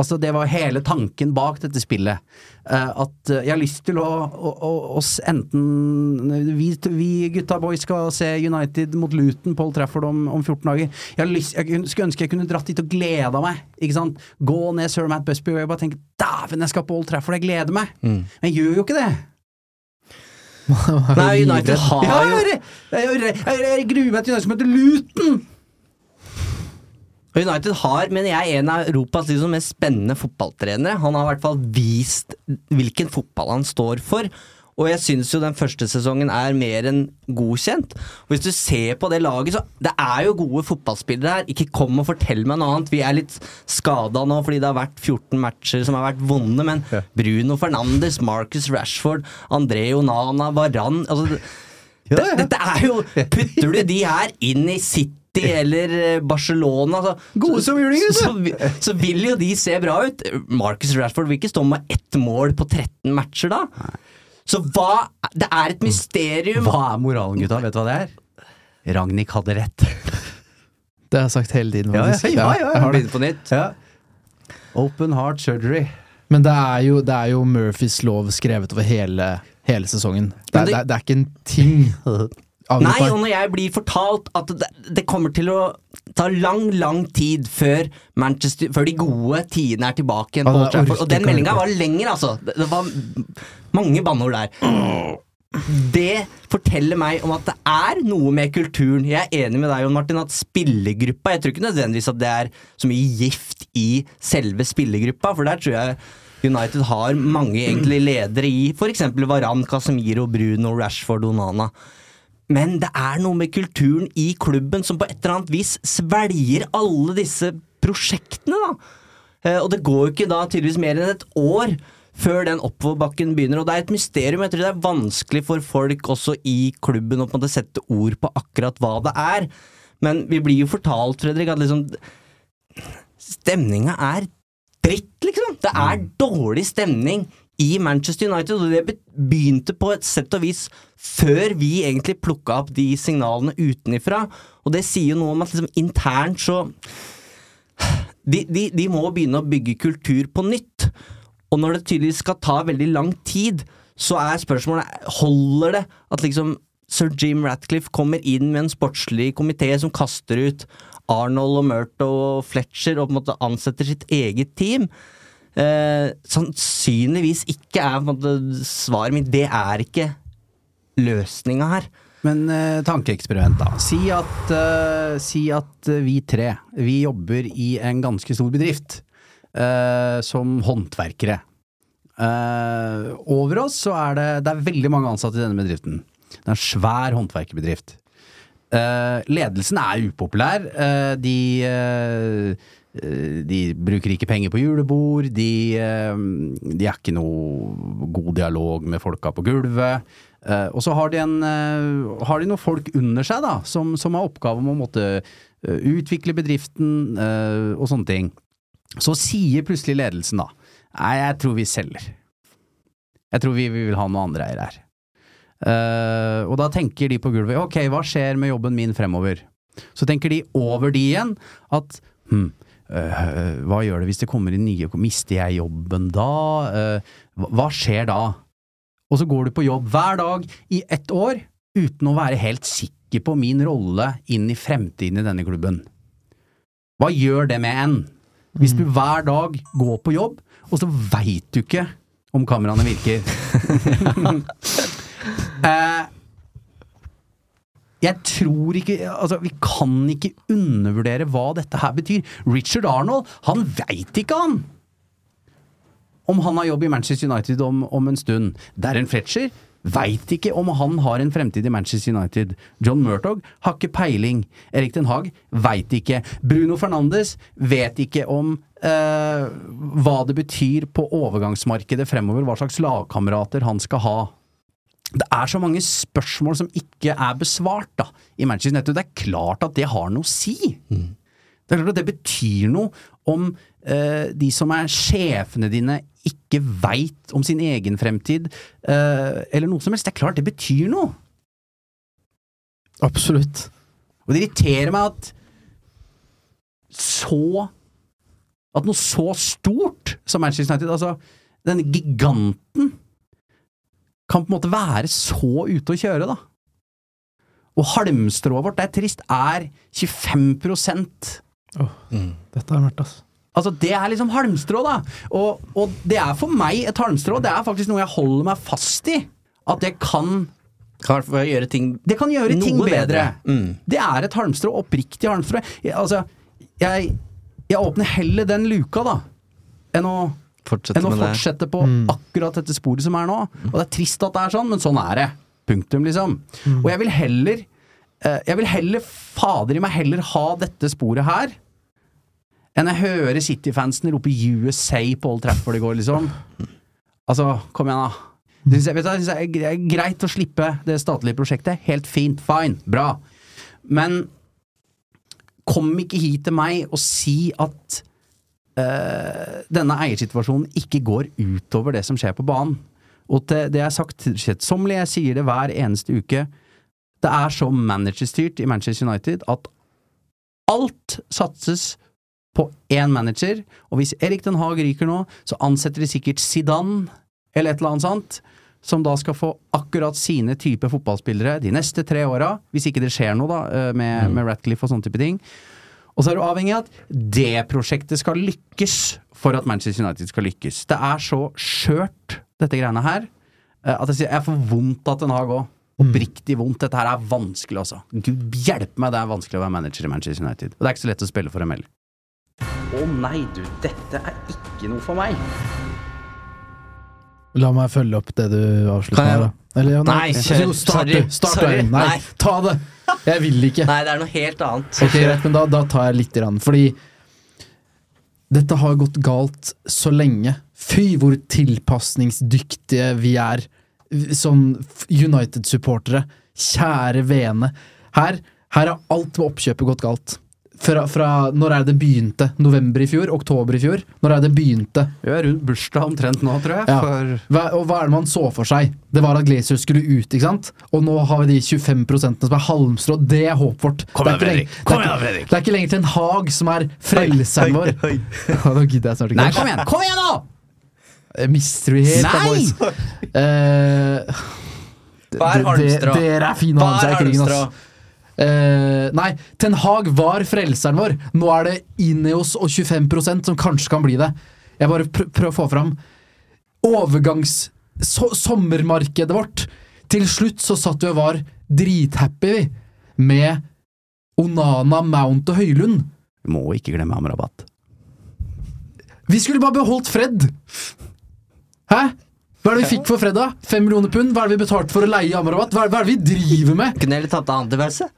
Altså, det var hele tanken bak dette spillet. Eh, at eh, jeg har lyst til å, å, å, enten vi, vi gutta boys skal se United mot Luton på Old Trafford om, om 14 dager. Jeg, lyst, jeg skulle ønske jeg kunne dratt dit og gleda meg. Ikke sant? Gå ned Sir Matt Busby og jeg bare tenke dæven, jeg skal på Old Trafford, jeg gleder meg. Men jeg gjør jo ikke det. Nei, United har jo jeg gruer meg til United som heter Luton! United har, mener jeg, en av Europas liksom mest spennende fotballtrenere. Han har i hvert fall vist hvilken fotball han står for. Og jeg syns jo den første sesongen er mer enn godkjent. Og hvis du ser på det laget, så Det er jo gode fotballspillere her. Ikke kom og fortell meg noe annet. Vi er litt skada nå fordi det har vært 14 matcher som har vært vonde, men Bruno Fernandes, Marcus Rashford, André Onana, Varan altså, ja, ja. Dette er jo Putter du de her inn i City eller eh, Barcelona altså, Gode som juling, så, så, så vil jo de se bra ut. Marcus Rashford vil ikke stå med ett mål på 13 matcher da. Så hva Det er et mysterium. Hva er moralen, gutta? Vet du hva det er? Ragnhild hadde rett. Det har jeg sagt hele tiden. Ja, ja, ja, ja, ja. jeg. Begynn på nytt. Ja. Open heart surgery. Men det er, jo, det er jo Murphys lov skrevet over hele, hele sesongen. Det det- det, det er ikke en ting Nei, og når jeg blir fortalt at det, det kommer til å ta lang, lang tid før Før de gode tidene er tilbake igjen på Old Trafford. Og den meldinga var lenger, altså. Det, det var mange banneord der. Det forteller meg om at det er noe med kulturen. Jeg er enig med deg, Jon Martin, at spillergruppa Jeg tror ikke nødvendigvis at det er så mye gift i selve spillergruppa, for der tror jeg United har mange egentlig ledere i f.eks. Varan, Casemiro, Bruno, Rashford, Onana. Men det er noe med kulturen i klubben som på et eller annet vis svelger alle disse prosjektene, da. Eh, Og det går jo ikke da tydeligvis mer enn et år før den oppoverbakken begynner. Og det er et mysterium. Jeg tror det er vanskelig for folk også i klubben å på en måte sette ord på akkurat hva det er. Men vi blir jo fortalt, Fredrik, at liksom Stemninga er dritt, liksom. Det er dårlig stemning i Manchester United, og det begynte på et sett og vis før vi egentlig plukka opp de signalene utenifra. Og det sier jo noe om at liksom internt så de, de, de må begynne å bygge kultur på nytt. Og når det tydeligvis skal ta veldig lang tid, så er spørsmålet Holder det at liksom sir Jim Ratcliffe kommer inn med en sportslig komité som kaster ut Arnold og Murto og Fletcher og på en måte ansetter sitt eget team? Eh, sannsynligvis ikke er måte svaret mitt. Det er ikke løsninga her. Men eh, tankeeksperiment, da. Si at, eh, si at eh, vi tre, vi jobber i en ganske stor bedrift. eh, som håndverkere. Eh, over oss så er det, det er veldig mange ansatte i denne bedriften. Det er en svær håndverkerbedrift. Eh, ledelsen er upopulær. De de bruker ikke penger på julebord, de, eh, de er ikke noe god dialog med folka på gulvet. Eh, og så har de, en, eh, har de noen folk under seg da, som, som har oppgave om å måtte eh, utvikle bedriften eh, og sånne ting. Så sier plutselig ledelsen da Nei, jeg tror vi selger. Jeg tror vi, vi vil ha noen andre eiere her. Eh, og da tenker de på gulvet ok, hva skjer med jobben min fremover? Så tenker de over de igjen at hm, eh, hva gjør det hvis det kommer inn nye Mister jeg jobben da? Eh, hva, hva skjer da? Og så går du på jobb hver dag i ett år uten å være helt sikker på min rolle inn i fremtiden i denne klubben. Hva gjør det med en? Hvis du hver dag går på jobb, og så veit du ikke om kameraene virker. eh, jeg tror ikke Altså, vi kan ikke undervurdere hva dette her betyr. Richard Arnold, han veit ikke, han! Om han har jobb i Manchester United om, om en stund. Darren Fletcher veit ikke om han har en fremtid i Manchester United. John Murtog har ikke peiling. Erik Den Haag veit ikke. Bruno Fernandes vet ikke om eh, hva det betyr på overgangsmarkedet fremover, hva slags lagkamerater han skal ha. Det er så mange spørsmål som ikke er besvart da, i Manchester United. Det er klart at det har noe å si. Det er klart at det betyr noe om eh, de som er sjefene dine, ikke veit om sin egen fremtid, eh, eller noe som helst. Det er klart det betyr noe. Absolutt. Og det irriterer meg at så At noe så stort som Manchester United, altså denne giganten, kan på en måte være så ute å kjøre, da. Og halmstrået vårt, det er trist, er 25% Dette er mørkt, altså. Altså, det er liksom halmstrå, da. Og, og det er for meg et halmstrå. Det er faktisk noe jeg holder meg fast i. At det kan Kan gjøre ting Det kan gjøre ting bedre. bedre. Mm. Det er et halmstrå. Oppriktig halmstrå. Jeg, altså, jeg, jeg åpner heller den luka, da, enn å, Fortsette enn å med det. fortsette på akkurat dette sporet som er nå. Og det er trist at det er sånn, men sånn er det. Punktum, liksom. Og jeg vil heller eh, Jeg vil heller, fader i meg, heller ha dette sporet her enn jeg hører City-fansen rope USA på Old Trafford i går, liksom. Altså, kom igjen, da. Det synes jeg, vet du, det synes jeg er greit å slippe det statlige prosjektet. Helt fint, fine, bra. Men kom ikke hit til meg og si at denne eiersituasjonen ikke går utover det som skjer på banen. Og til det jeg har sagt kjedsommelig, jeg sier det hver eneste uke, det er så managerstyrt i Manchester United at alt satses på én manager, og hvis Erik Den Haag ryker nå, så ansetter de sikkert Zidane eller et eller annet sånt, som da skal få akkurat sine type fotballspillere de neste tre åra, hvis ikke det skjer noe da eh, med, med Ratcliffe og sånne type ting. Og så er du avhengig av at det prosjektet skal lykkes for at Manchester United skal lykkes. Det er så skjørt, dette greiene her, eh, at jeg sier jeg får vondt av Den Hag òg. Oppriktig vondt. Dette her er vanskelig, altså. Gud hjelpe meg, det er vanskelig å være manager i Manchester United. Og det er ikke så lett å spille for dem heller. Å nei, du, dette er ikke noe for meg. La meg følge opp det du avslutta med. Eller, ja, Nei, kjør. Start, Sorry. du. Start, Sorry. Nei, Nei. ta det! Jeg vil ikke. Nei, det er noe helt annet. Ok, greit, men da, da tar jeg litt grann, fordi dette har gått galt så lenge. Fy, hvor tilpasningsdyktige vi er som United-supportere. Kjære vene. Her, her har alt med oppkjøpet gått galt. Fra, fra når er det begynte? November i fjor? Oktober i fjor? Når er det begynte? Vi er rundt bursdag omtrent nå, tror jeg. Ja. For Hva, og hva er det man så for seg? Det var at Glazer skulle ut, ikke sant? Og nå har vi de 25% som er halmstrå. Det er håpet vårt. Kom igjen, Fredrik. Kom igjen, Fredrik. det er ikke lenger til en Haag som er frelseren vår. Ja, Nå gidder jeg snart ikke. Nei, kom igjen! Kom igjen, nå! Jeg mister vi helt, da, Nei! boys. Eh, Hva er det- halmstrå? Dere er fine å ha med seg i krigen, halmstrå? Eh, nei, Ten Hag var frelseren vår. Nå er det Ineos og 25% som kanskje kan bli det. Jeg bare pr prøver å få fram overgangs... So sommermarkedet vårt. Til slutt så satt vi og var drithappy, vi. Med Onana, Mount og Høylund. Vi Må ikke glemme Amrabat. Vi skulle bare beholdt Fred! Hæ? Hva er det vi fikk for fredag? da? Fem millioner pund? Hva er det vi betalte for å leie Amrabat? Hva er, det vi driver med? Kunne heller tatt det antivelse.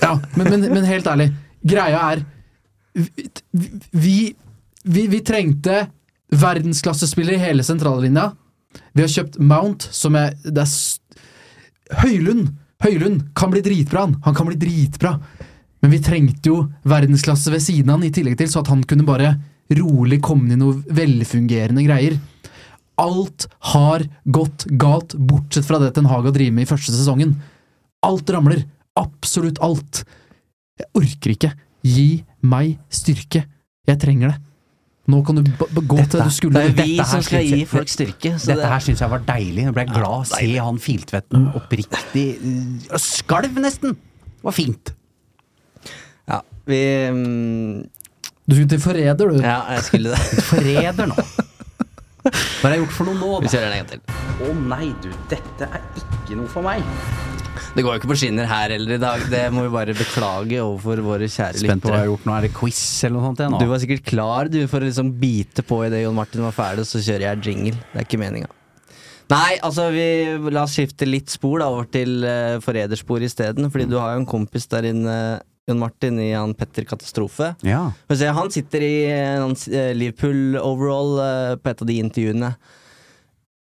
Ja, men, men, men helt ærlig. Greia er Vi, vi, vi, vi trengte verdensklassespillere i hele sentrallinja. Vi har kjøpt Mount, som er, det er Høylund! Høylund kan bli dritbra, han. Han kan bli dritbra. Men vi trengte jo verdensklasse ved siden av han, i tillegg til så at han kunne bare rolig komme inn i noe velfungerende greier. Alt har gått galt, bortsett fra det Ten Hag har drevet med i første sesongen. Alt ramler. Absolutt alt. Jeg orker ikke. Gi meg styrke. Jeg trenger det. Nå kan du gå til det du skulle. Det er vi Dette som skal gi folk styrke. Dette det, her syns jeg var deilig. Nå ble jeg glad å se han Filtvetten oppriktig øh, Skalv, nesten! Det var fint. ja, vi um... Du skulle til forræder, du. Ja, jeg skulle det. Forræder nå. Hva har jeg gjort for noe nå, Vi kjører den en gang til. Å nei, du, dette er ikke noe for meg. Det går jo ikke på skinner her heller i dag. Det må vi bare beklage overfor våre kjære Spent på hva jeg har gjort nå. Er det quiz eller noe sånt? jeg, nå? Du var sikkert klar du for å liksom bite på idet Jon Martin var ferdig, så kjører jeg jingle. Det er ikke meninga. Nei, altså vi la oss skifte litt spor da over til uh, forrædersporet isteden. Fordi du har jo en kompis der inne, Jon Martin, i han Petter Katastrofe. Ja. Han sitter i eh, eh, Liverpool overall eh, på et av de intervjuene.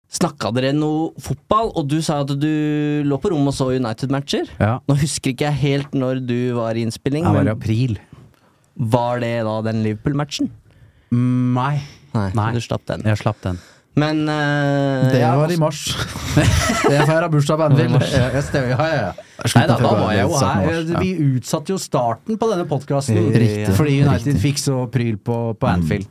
Snakka dere noe fotball, og du sa at du lå på rommet og så United-matcher? ja. Nå husker ikke jeg helt når du var i innspilling, Det var i april. var det da den Liverpool-matchen? Mm, Nei, Nei, Nei. du slapp den. jeg slapp den. Men uh, Det var i mars. jeg feira bursdag på Anfield. Ja, ja, ja, ja. Nei da, da var jeg jo her. ja. Vi utsatte jo starten på denne podkasten fordi United fikk så pryl på, på Anfield.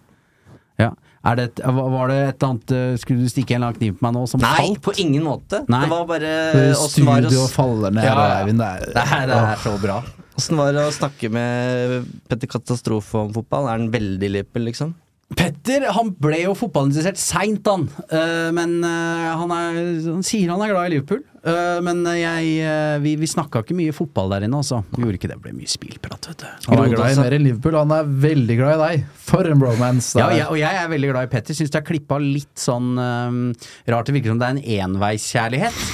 Ja. Er det, et- var det et annet eh, Skulle du stikke en lang kniv på meg nå som Nei, falt? på ingen måte. Nei. Det var bare åssen var, det Studio å- faller ned, Ja, ja. Eivind. Det er, Det er, det er så bra. åssen var det å snakke med Petter Katastrofe om fotball? Er han veldig Liverpool, liksom? Petter han ble jo fotballinteressert seint, han. Eh, men eh, han, er, han sier han er glad i Liverpool. Eh, men jeg, vi, vi snakka ikke mye fotball der inne, altså. Vi gjorde ikke det. Det ble mye spillprat, vet du. Han er glad i mer enn Liverpool. Han er veldig glad i deg. For en bromance. Ja, jeg, og jeg er veldig glad i Petter. Syns det er klippa litt sånn um, rart. Det virker som det er en enveiskjærlighet.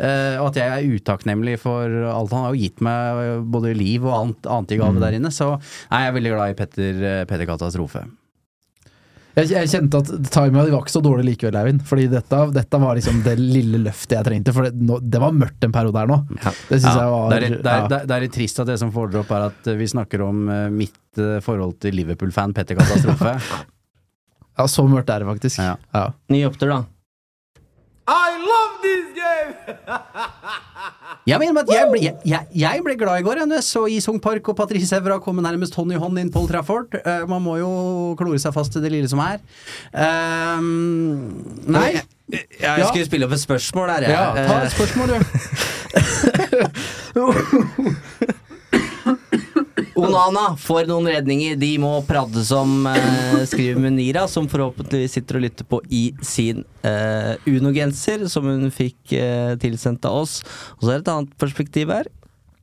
Eh, og at jeg er utakknemlig for alt. Han har jo gitt meg både liv og annet, annet i gave der inne. Så nei, jeg er veldig glad i Petter, Petter Katastrofe. Jeg, jeg kjente at timinga di var ikke så dårlig likevel, Eivind. Fordi dette, dette var liksom det lille løftet jeg trengte. For det, nå, det var mørkt en periode her nå. Ja. Det syns Ja, jeg var det, er, litt- det, er, det, er, er litt trist at det som får dere opp, er at eh, vi snakker om eh, mitt eh, forhold til Liverpool-fan Petter Katastrofe. ja, så mørkt er det faktisk. Ja. Ja. Ny opptur, da. Jeg mener at jeg ble, jeg, jeg, jeg ble glad i går jeg, så Isung Park og Patrice Evra komme nærmest hånd i hånd inn Paul Trafford. Uh, man må jo klore seg fast til det lille som er. Ehm, nei. Jeg Ja. skulle spille opp et spørsmål der, jeg. Ja, ta Eh, et spørsmål, du. Onana får noen redninger. De må pradde som eh, skriver Munira, som forhåpentligvis sitter og lytter på i sin eh, Uno-genser, som hun fikk eh, tilsendt av oss. Og så er det et annet perspektiv her.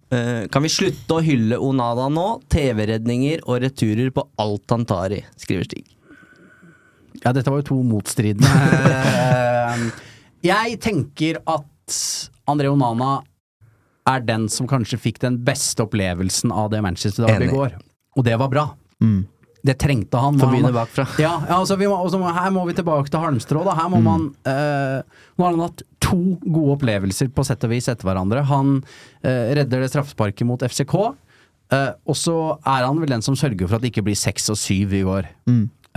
Eh, kan vi slutte å hylle Onana nå? TV-redninger og returer på alt han tar i, skriver Stig. Ja, dette var jo to motstridende. Ehm, jeg tenker at André Onana er den som kanskje fikk den beste opplevelsen av det Manchester-dagen i går. Og det var bra. Mm. Det trengte han. Han- begynne bakfra. Ja, ja altså vi må, også, her må vi tilbake til Halmstrå. Da. Her må man eh, Nå har han hatt to gode opplevelser på sett og vis etter hverandre. Han eh, redder det straffesparket mot FCK, eh, og så er han vel den som sørger for at det ikke blir seks og syv i går.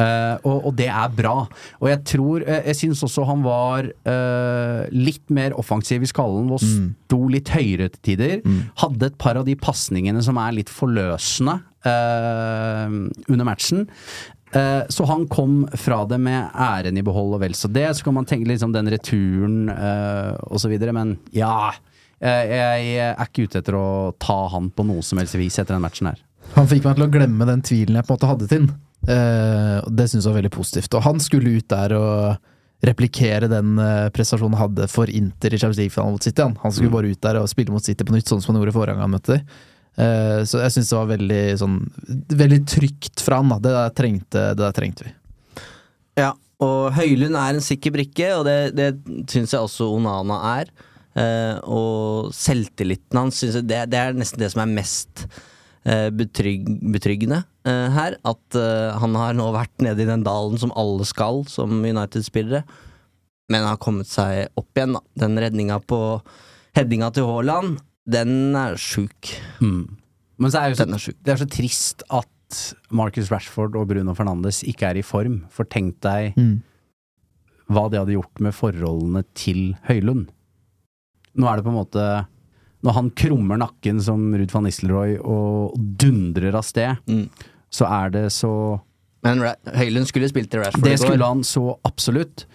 Eh, og, og det er bra. Og jeg tror uh, Jeg syns også han var uh, litt mer offensiv i skallen og sto litt høyere til tider. Hadde et par av de pasningene som er litt forløsende under matchen. Så han kom fra det med æren i behold og vel så det. Så kan man tenke liksom den returen uh, osv. Men ja, jeg er ikke ute etter å ta han på noe som helst vis etter den matchen her. Han fikk meg til å glemme den tvilen jeg på en måte hadde til den. Og det syns jeg var veldig positivt. Og han skulle ut der og replikere den eh, prestasjonen han hadde for Inter i Champions League-finalen mot City. Han. han skulle bare ut der og spille mot City på nytt, sånn som han gjorde forrige gang han møtte dem. Eh, så jeg syns det var veldig sånn Veldig trygt fra han. Da. Det der trengte, det der trengte vi. Ja, og Høylund er en sikker brikke, og det, det syns jeg også Onana er. Uh, og selvtilliten hans, det, det er nesten det som er mest betrygg, betryggende eh, her. At eh, han har nå vært nede i den dalen som alle skal som United-spillere, men har kommet seg opp igjen. da. Den redninga på headinga til Haaland, den er sjuk. Men så er jo så, er det er så trist at Marcus Rashford og Bruno Fernandes ikke er i form. For tenk deg hva det hadde gjort med forholdene til Høylund. Nå er det på en måte Når han krummer nakken som Ruud van Nistelrooy og dundrer av sted, Mm. så er det så Men Høylund skulle spilt til Rashford Det i går. skulle han så absolutt.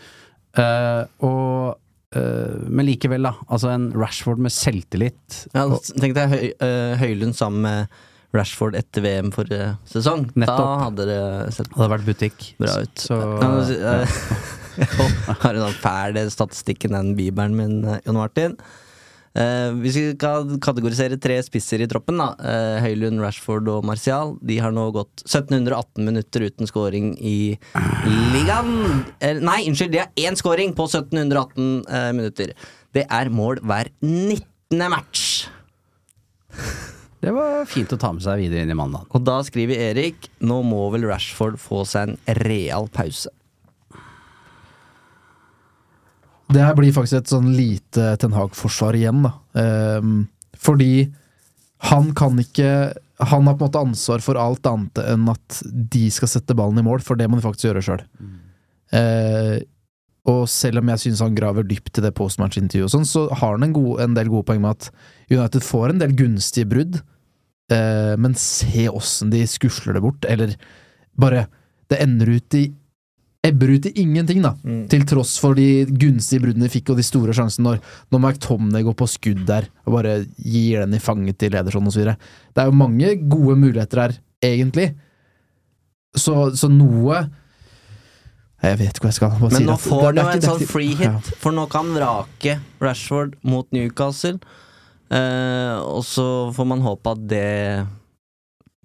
Uh, og eh, Men likevel, da. Altså en Rashford med selvtillit. Ja, Tenk deg Høy, eh, Høylund sammen med Rashford etter VM forrige sesong. Nettopp. Da hadde det sett hadde vært butikk. bra ut. Så, eh, Jeg har en sånn fæl statistikk enn den bibelen min, Jon Martin. Eh, hvis vi skal kategorisere tre spisser i troppen, da eh, Høylund, Rashford og Martial, de har nå gått 1718 minutter uten scoring i ligaen. Eh, nei, unnskyld, de har én scoring på 1718 eh, minutter. Det er mål hver 19. match. det var fint å ta med seg videre inn i mandag. Og da skriver Erik Nå må vel Rashford få seg en real pause. Det her blir faktisk et sånn lite Ten Hag-forsvar igjen, da. Um, fordi han kan ikke Han har på en måte ansvar for alt annet enn at de skal sette ballen i mål, for det må de faktisk gjøre sjøl. og selv om jeg syns han graver dypt i det postmatch-intervjuet, sånn, så har han en, god, en del gode poeng med at United får en del gunstige brudd, eh, men se åssen de skusler det bort, eller bare Det ender ut i ebber ut i ingenting, da. Til tross for de gunstige bruddene de fikk, og de store sjansene når, når McTomney går på skudd der og bare gir den i fanget til Ederson osv. Det er jo mange gode muligheter her, egentlig. Så, så noe Jeg vet ikke hva jeg skal bare Men nå får det- det en sånn free hit, Ja. for nå kan vrake Rashford mot Newcastle. Eh, og så får man håpe at det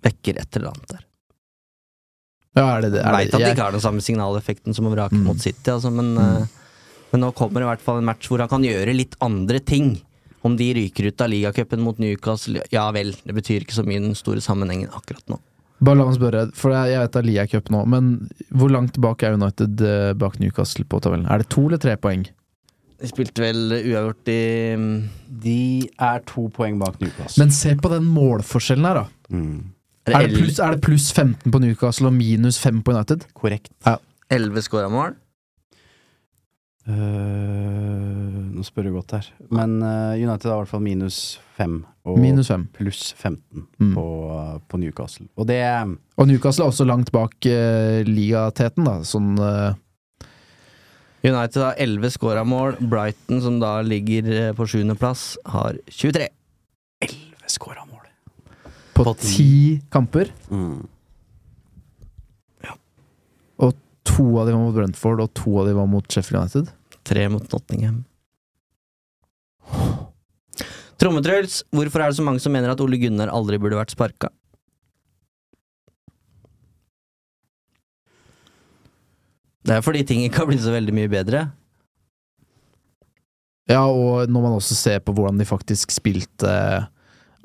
vekker et eller annet der. Ja, er det det? Er Veit at det ikke har den samme signaleffekten som å vrake Mm. mot City, altså, men, mm. men nå kommer det i hvert fall en match hvor han kan gjøre litt andre ting. Om de ryker ut av ligacupen mot Newcastle, ja vel, det betyr ikke så mye i den store sammenhengen akkurat nå. Bare la meg spørre, for jeg jeg vet det er Lia Cup nå, men hvor langt bak er United eh, bak Newcastle på tabellen? Er det to eller tre poeng? De spilte vel uavgjort i mm, De er to poeng bak Newcastle. Men se på den målforskjellen her, da. mm. Er det, pluss, er det pluss 15 på Newcastle og minus 5 på United? Korrekt. 11 skåra mål. Uh, nå spør du godt her. Men uh, United har i hvert fall minus 5. Og Minus 5. pluss 15 Mm. på, på Newcastle. Og det Og Newcastle er også langt bak uh, ligateten, da. Sånn uh, United har 11 skåra mål. Brighton, som da ligger eh, på sjuendeplass, har 23. 11 skåra mål. På På ti kamper. Mm. Og to av dem var mot Brentford, og to av dem var mot Sheffield United. Tre mot Nottingham. Trommetruls, hvorfor er det så mange som mener at Ole Gunnar aldri burde vært sparka? Det er fordi ting ikke har blitt så veldig mye bedre. Ja, og når man også ser på hvordan de faktisk spilte uh,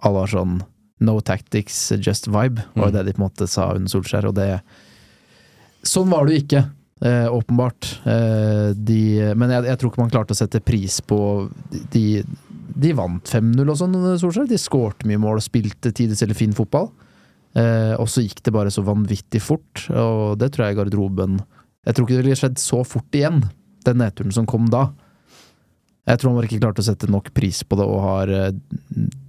alle sånn No tactics, just vibe, var jo Mm. det de på en måte sa under Solskjær, og det Sånn var det jo ikke, eh, åpenbart. Eh, de, men jeg, jeg tror ikke man klarte å sette pris på De, de vant 5-0 og sånn under Solskjær. De skårte mye mål og spilte tidvis eller fin fotball. Eh, og så gikk det bare så vanvittig fort, og det tror jeg garderoben Jeg tror ikke det ville skjedd så fort igjen, den nedturen som kom da. Jeg tror han bare ikke klarte å sette nok pris på det, og har eh,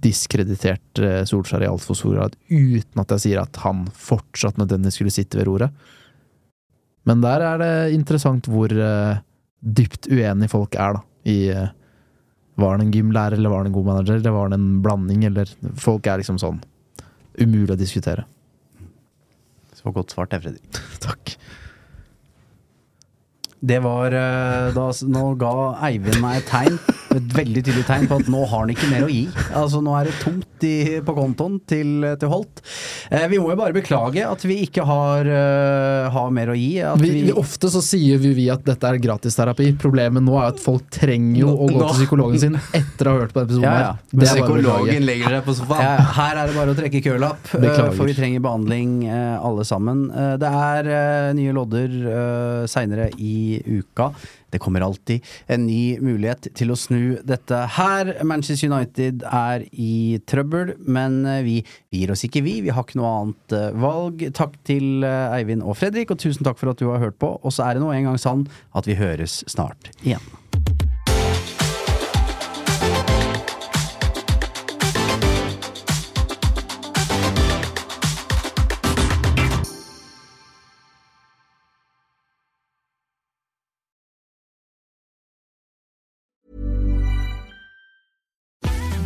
diskreditert eh, Solskjær i altfor stor grad, uten at jeg sier at han fortsatt nødvendigvis skulle sitte ved roret. Men der er det interessant hvor uh, dypt uenige folk er, da, i uh, Var han en gymlærer, eller var han en god manager, eller var han en blanding, eller Folk er liksom sånn umulig å diskutere. Så godt svart, det, Fredrik. Takk. Det var uh, da, Nå ga Eivind meg et tegn, et veldig tydelig tegn på at nå har han ikke mer å gi. Altså Nå er det tomt i, på kontoen til, til Holt. Eh, vi må jo bare beklage at vi ikke har, uh, har mer å gi. Vi, vi, ofte så sier vi, vi at dette er gratisterapi. Problemet nå er at folk trenger jo å gå Nå- til psykologen sin etter å ha hørt på episoden. Ja, ja. her. Det bare legger seg på sofaen. Ja, her er det bare å trekke kølapp, uh, for vi trenger behandling uh, alle sammen. Det er nye lodder uh, seinere i uka. Det kommer alltid en ny mulighet til å snu dette her. Manchester United er i trøbbel, men eh, vi, gir oss ikke, vi. Vi har ikke noe annet eh, valg. Takk til eh, Eivind og Fredrik, og tusen takk for at du har hørt på. Og så er det nå en gang sånn at vi høres snart igjen.